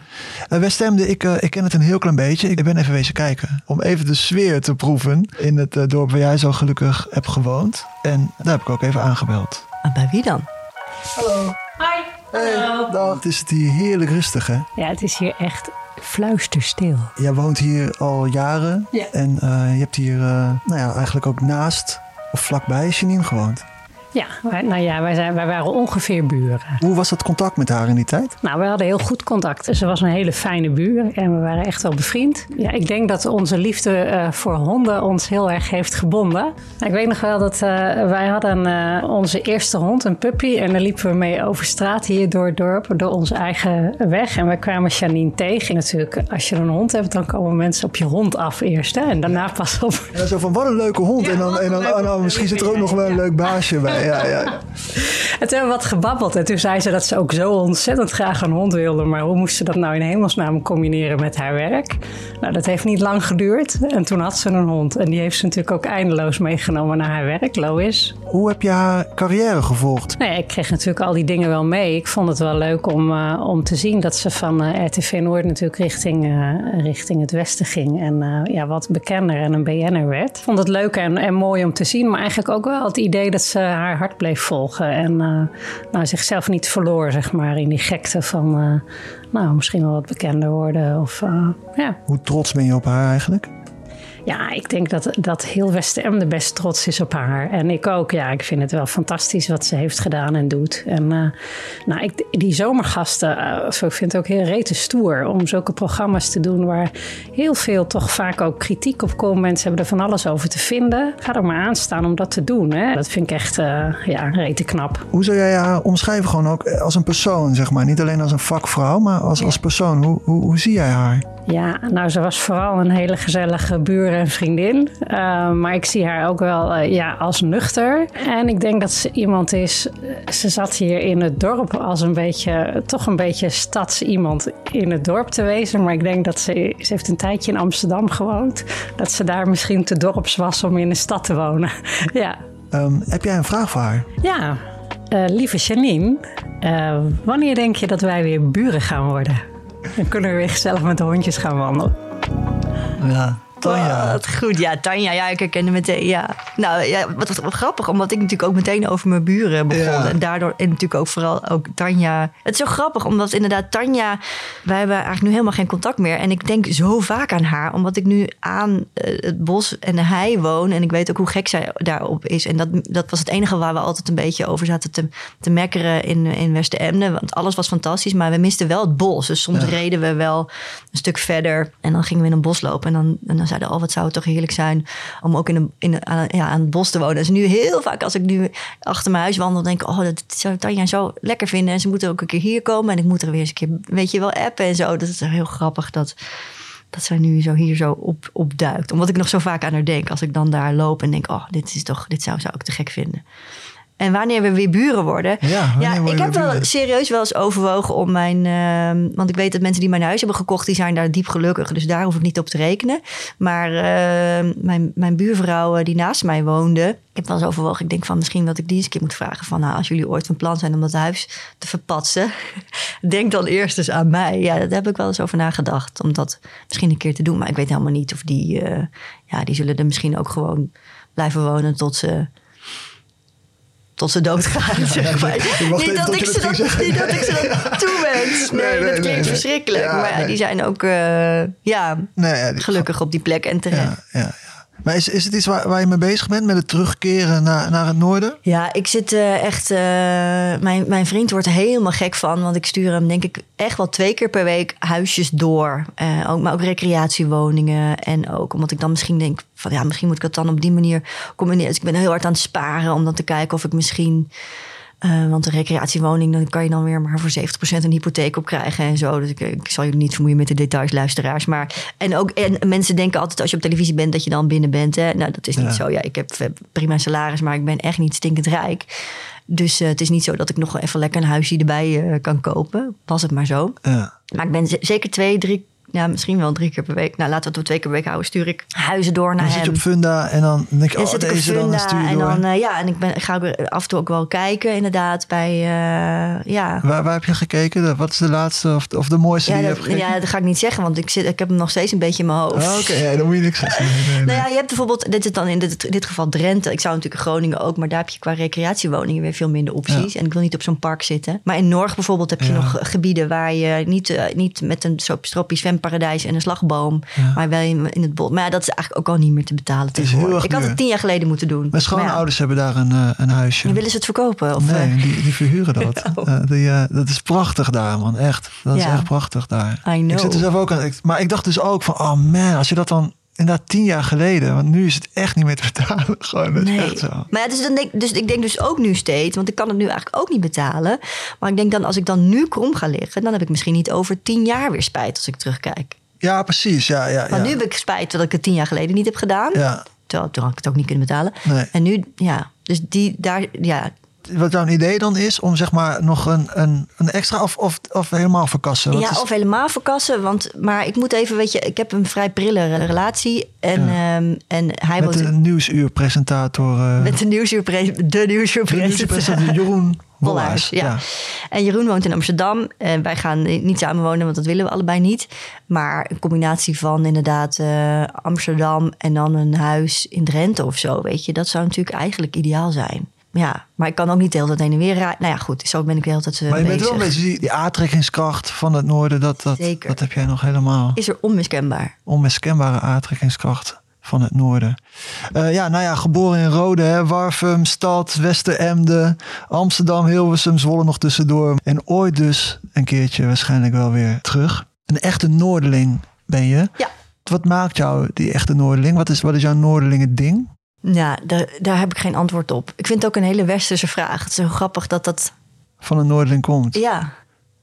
Uh, Westemde, ik, uh, ik ken het een heel klein beetje. Ik ben even wezen kijken. Om even de sfeer te proeven. In het dorp waar jij zo gelukkig hebt gewoond. En daar heb ik ook even aangebeld. En bij wie dan? Hallo. Hi. Hey, dag. Het is het hier heerlijk rustig, hè? Ja, het is hier echt fluisterstil. Jij woont hier al jaren. Ja. En uh, je hebt hier uh, nou ja, eigenlijk ook naast of vlakbij Janine gewoond. Ja, wij, nou ja, wij, zijn, wij waren ongeveer buren. Hoe was het contact met haar in die tijd? Nou, we hadden heel goed contact. Ze was een hele fijne buur en we waren echt wel bevriend. Ja, ik denk dat onze liefde uh, voor honden ons heel erg heeft gebonden. Ik weet nog wel dat uh, wij hadden uh, onze eerste hond, een puppy. En daar liepen we mee over straat hier door het dorp, door onze eigen weg. En we kwamen Janine tegen. En natuurlijk, als je een hond hebt, dan komen mensen op je hond af eerst. Hè? En daarna pas op. En dan zo van, wat een leuke hond. Ja, en dan, en dan, en dan misschien zit er ook nog wel een leuk baasje bij ja, ja. En toen hebben we wat gebabbeld. En toen zei ze dat ze ook zo ontzettend graag een hond wilde. Maar hoe moest ze dat nou in hemelsnaam combineren met haar werk? Nou, dat heeft niet lang geduurd. En toen had ze een hond. En die heeft ze natuurlijk ook eindeloos meegenomen naar haar werk, Lois. Hoe heb je haar carrière gevolgd? Nee, ik kreeg natuurlijk al die dingen wel mee. Ik vond het wel leuk om, uh, om te zien dat ze van uh, RTV Noord natuurlijk richting, uh, richting het westen ging. En ja, wat bekender en een BN'er werd. Ik vond het leuk en, en mooi om te zien. Maar eigenlijk ook wel het idee dat ze haar hart bleef volgen. En nou, zichzelf niet verloor, zeg maar, in die gekte van nou, misschien wel wat bekender worden. Of, ja. Hoe trots ben je op haar eigenlijk? Ja, ik denk dat, dat heel West-Emden best trots is op haar. En ik ook. Ja, ik vind het wel fantastisch wat ze heeft gedaan en doet. En uh, nou, ik, die zomergasten, uh, ik vind het ook heel rete stoer om zulke programma's te doen waar heel veel toch vaak ook kritiek op komt. Mensen hebben er van alles over te vinden. Ga er maar aan staan om dat te doen. Hè. Dat vind ik echt uh, ja, rete knap. Hoe zou jij haar omschrijven gewoon ook als een persoon, zeg maar? Niet alleen als een vakvrouw, maar als, als persoon. Hoe, hoe, hoe zie jij haar? Ja, nou, ze was vooral een hele gezellige buur en vriendin. Uh, maar ik zie haar ook wel uh, ja, als nuchter. En ik denk dat ze iemand is. Ze zat hier in het dorp als een beetje, toch een beetje stads iemand in het dorp te wezen. Maar ik denk dat ze, ze heeft een tijdje in Amsterdam gewoond. Dat ze daar misschien te dorps was om in de stad te wonen. ja. Um, heb jij een vraag voor haar? Ja, uh, lieve Janine. wanneer denk je dat wij weer buren gaan worden? Dan kunnen we weer gezellig met de hondjes gaan wandelen. Ja, Tanja. Wat goed, ja, Tanja, ja, ik herkende meteen, ja. Nou, ja, wat, grappig, omdat ik natuurlijk ook meteen over mijn buren begon. Ja. En daardoor, en natuurlijk ook vooral ook Tanja. Het is zo grappig, omdat inderdaad Tanja, wij hebben eigenlijk nu helemaal geen contact meer. En ik denk zo vaak aan haar, omdat ik nu aan uh, het bos en de hei woon. En ik weet ook hoe gek zij daarop is. En dat, dat was het enige waar we altijd een beetje over zaten te, te mekkeren in, in Westen-Emden. Want alles was fantastisch, maar we misten wel het bos. Dus soms Ja. reden we wel een stuk verder. En dan gingen we in een bos lopen. En dan, en dan zeiden, oh, wat zou het toch heerlijk zijn om ook in een, in een, aan, ja, aan het bos te wonen. Dus nu heel vaak als ik nu achter mijn huis wandel, denk oh, dat zou Tanja zo lekker vinden. En ze moeten ook een keer hier komen. En ik moet er weer eens een keer, weet je wel, appen en zo. Dat is heel grappig dat, dat zij nu zo hier zo op, opduikt. Omdat ik nog zo vaak aan haar denk. Als ik dan daar loop en denk, oh, dit is toch, dit zou ze ook te gek vinden. En wanneer we weer buren worden. Ja, ik heb wel buren? serieus wel eens overwogen om mijn. ehm, want ik weet dat mensen die mijn huis hebben gekocht, die zijn daar diep gelukkig. Dus daar hoef ik niet op te rekenen. Maar ehm, mijn, mijn buurvrouw eh, die naast mij woonde. Ik heb wel eens overwogen. Ik denk van misschien dat ik die eens een keer moet vragen. Van nou, als jullie ooit van plan zijn om dat huis te verpatsen. denk dan eerst eens aan mij. Ja, daar heb ik wel eens over nagedacht. Om dat misschien een keer te doen. Maar ik weet helemaal niet of die. eh, ja, die zullen er misschien ook gewoon blijven wonen tot ze tot ze doodgaan. zeg maar. niet, even dat ik ze dat zeggen. niet dat ik ze dat toewens. Nee, Nee, nee, dat klinkt verschrikkelijk. Maar die zijn ook eh, ja, gelukkig op die plek en terecht. Maar is, is het iets waar, waar je mee bezig bent met het terugkeren naar, naar het noorden? Ja, ik zit eh, echt. eh, mijn, mijn vriend wordt er helemaal gek van. Want ik stuur hem, denk ik, echt wel twee keer per week huisjes door. Eh, ook, maar ook recreatiewoningen. En ook omdat ik dan misschien denk: van ja, misschien moet ik het dan op die manier combineren. Dus ik ben heel hard aan het sparen om dan te kijken of ik misschien. Eh, want een recreatiewoning, dan kan je dan weer maar voor 70% een hypotheek op krijgen en zo. Dus ik, ik zal jullie niet vermoeien met de details, luisteraars. Maar, en ook en mensen denken altijd als je op televisie bent dat je dan binnen bent. Hè? Nou, dat is niet Ja. zo. Ja, ik heb prima salaris, maar ik ben echt niet stinkend rijk. Dus eh, het is niet zo dat ik nog even lekker een huisje erbij eh, kan kopen. Was het maar zo. Ja. Maar ik ben zeker twee, drie, ja, misschien wel drie keer per week. Nou, laten we het op twee keer per week houden. Stuur ik huizen door naar Dan zit je hem. op Funda en dan denk oh, ik op deze dan, stuur je en door. dan, eh, ja, en ik, ben, ik ga ook af en toe ook wel kijken, inderdaad, bij, eh, ja. waar, waar heb je gekeken? Wat is de laatste of, of de mooiste Ja die je dat, hebt gekeken? ja, dat ga ik niet zeggen, want ik, zit, ik heb hem nog steeds een beetje in mijn hoofd. Oh, Oké, ja, dan moet je niks zeggen. Nee, nee, nee. Nou ja, je hebt bijvoorbeeld, dit is dan in dit, dit geval Drenthe. Ik zou natuurlijk in Groningen ook, maar daar heb je qua recreatiewoningen weer veel minder opties. En ik wil niet op zo'n park zitten. Maar in Norg bijvoorbeeld heb je nog gebieden waar je niet, eh, niet met een stroppie zwemparadijs en een slagboom, Ja. maar wel in, in het bos. Maar ja, dat is eigenlijk ook al niet meer te betalen. is heel tegenwoordig. erg Ik had het tien jaar geleden moeten doen. Mijn schoonouders hebben daar een, eh, een huisje. willen ze het verkopen? Of, nee, eh, die, die verhuren dat. Eh, die, dat is prachtig daar, man. Echt. Dat is echt prachtig daar. Ik zit er zelf ook aan. ik- maar ik dacht dus ook van, oh man, als je dat dan inderdaad tien jaar geleden, want nu is het echt niet meer te betalen. Gewoon, dat is Nee. echt zo. Maar ja, dus, dan denk, dus ik denk dus ook nu steeds, want ik kan het nu eigenlijk ook niet betalen. Maar ik denk dan, als ik dan nu krom ga liggen, dan heb ik misschien niet over tien jaar weer spijt als ik terugkijk. Ja, precies. Ja, ja, Maar ja. nu heb ik spijt dat ik het tien jaar geleden niet heb gedaan. Ja. Terwijl toen had ik het ook niet kunnen betalen. Nee. En nu, ja, dus die daar, ja. Wat jouw idee dan is om zeg maar nog een, een, een extra of, of, of helemaal verkassen? Wat ja, is- of helemaal verkassen. Want, maar ik moet even, weet je, ik heb een vrij prille relatie. En, Ja. ehm, en hij met woont de nieuwsuurpresentator. eh met de nieuwsuurpre de nieuwsuurpresentator. nieuwsuurpresentator Jeroen Wollaars. ja. En Jeroen woont in Amsterdam. En wij gaan niet samen wonen, want dat willen we allebei niet. Maar een combinatie van inderdaad eh, Amsterdam en dan een huis in Drenthe of zo, weet je. Dat zou natuurlijk eigenlijk ideaal zijn. Ja, maar ik kan ook niet de hele tijd heen en weer rijden. Nou ja, goed, zo ben ik de hele tijd eh, Maar je bent wel een beetje die, die aantrekkingskracht van het noorden. Dat, dat, Zeker. dat heb jij nog helemaal. Is er onmiskenbaar. Onmiskenbare aantrekkingskracht. van het noorden. Uh, ja, nou ja, geboren in Rode, hè, Warfum, Stad, Westeremde, Amsterdam, Hilversum, Zwolle nog tussendoor. En ooit dus een keertje waarschijnlijk wel weer terug. Een echte Noorderling ben je. Ja. Wat maakt jou die echte Noorderling? Wat is, wat is jouw Noorderlingen ding? Ja, daar, daar heb ik geen antwoord op. Ik vind het ook een hele westerse vraag. Het is zo grappig dat dat... Van een Noorderling komt. Ja.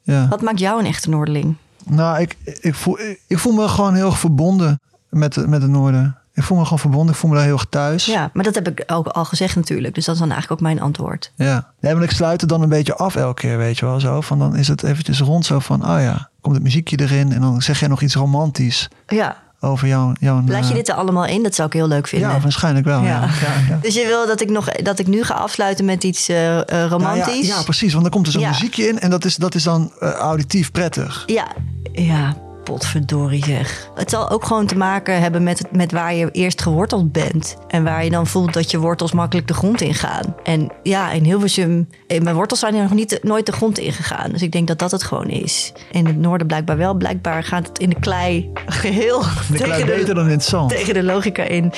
ja. Wat maakt jou een echte Noorderling? Nou, ik, ik, voel, ik voel me gewoon heel verbonden met, met het Noorden. Ik voel me gewoon verbonden. Ik voel me daar heel erg thuis. Ja, maar dat heb ik ook al gezegd natuurlijk. Dus dat is dan eigenlijk ook mijn antwoord. Ja, ja maar ik sluit het dan een beetje af elke keer, weet je wel. Zo. Van dan is het eventjes rond zo van, oh ja, komt het muziekje erin. En dan zeg jij nog iets romantisch. Ja. Over jouw... jouw Laat je eh, dit er allemaal in? Dat zou ik heel leuk vinden. Ja, waarschijnlijk wel. Ja. ja. Dus je wil dat ik, nog, dat ik nu ga afsluiten met iets uh, romantisch? ja, precies. Want dan komt er zo'n muziekje in. En dat is, dat is dan auditief prettig. Ja, ja potverdorie zeg. Het zal ook gewoon te maken hebben met, met waar je eerst geworteld bent. En waar je dan voelt dat je wortels makkelijk de grond ingaan. En ja, in Hilversum, in mijn wortels zijn er nog niet, nooit de grond ingegaan. Dus ik denk dat dat het gewoon is. In het noorden blijkbaar wel. Blijkbaar gaat het in de klei geheel... De klei beter dan in het zand. Tegen de logica in.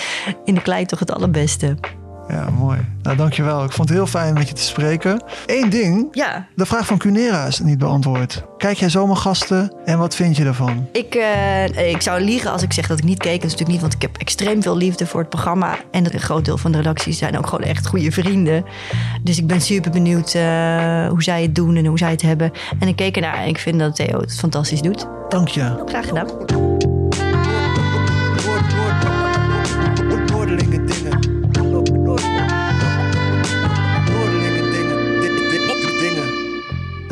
In de klei toch het allerbeste. Ja, mooi. Nou, dankjewel. Ik vond het heel fijn met je te spreken. Eén ding. Ja. De vraag van Cunera is niet beantwoord. Kijk jij zomergasten en wat vind je ervan? Ik, uh, ik zou liegen als ik zeg dat ik niet keek. Dat is natuurlijk niet, want ik heb extreem veel liefde voor het programma. En een groot deel van de redacties zijn ook gewoon echt goede vrienden. Dus ik ben super benieuwd uh, hoe zij het doen en hoe zij het hebben. En ik keek ernaar en ik vind dat Theo het fantastisch doet. Dank je. Graag gedaan.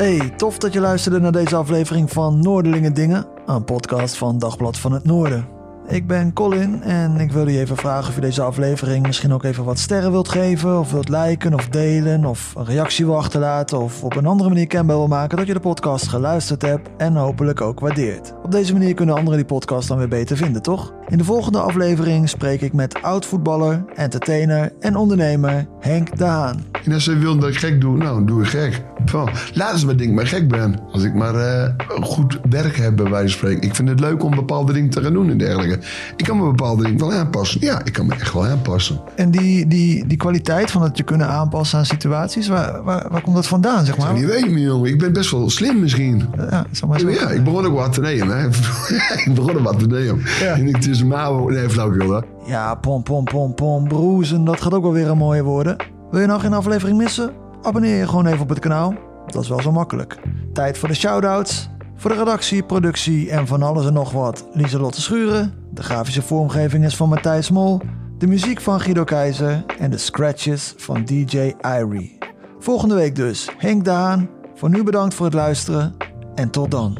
Hey, tof dat je luisterde naar deze aflevering van Noorderlingen Dingen, een podcast van Dagblad van het Noorden. Ik ben Colin en ik wilde je even vragen of je deze aflevering misschien ook even wat sterren wilt geven, of wilt liken of delen, of een reactie wil achterlaten, of op een andere manier kenbaar wil maken dat je de podcast geluisterd hebt en hopelijk ook waardeert. Op deze manier kunnen anderen die podcast dan weer beter vinden, toch? In de volgende aflevering spreek ik met oud-voetballer, entertainer en ondernemer Henk de Haan. En als ze willen dat ik gek doe, nou, doe ik gek. Van, laat eens maar denk ik maar gek ben. Als ik maar uh, goed werk heb, bij wijze van spreken. Ik vind het leuk om bepaalde dingen te gaan doen en dergelijke. Ik kan me bepaalde dingen wel aanpassen. Ja, ik kan me echt wel aanpassen. En die, die, die kwaliteit van het je kunnen aanpassen aan situaties, waar, waar, waar komt dat vandaan, zeg maar? Ik niet weten, jongen. Ik ben best wel slim misschien. Ja, maar zo ja ik begon ook wat te nemen. Hè. ik begon wat te nemen. Ja. En ik Mao... Nee, flauwkul, hè. Ja, pom, pom, pom, pom, broezen. Dat gaat ook wel weer een mooie worden. Wil je nou geen aflevering missen? Abonneer je gewoon even op het kanaal. Dat is wel zo makkelijk. Tijd voor de shout-outs. Voor de redactie, productie en van alles en nog wat. Lieselotte Schuren. De grafische vormgeving is van Matthijs Mol. De muziek van Guido Keizer. En de scratches van DJ Irie. Volgende week dus Henk Daan. Voor nu bedankt voor het luisteren. En tot dan.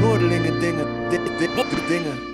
Noordelingen dingen, dingen.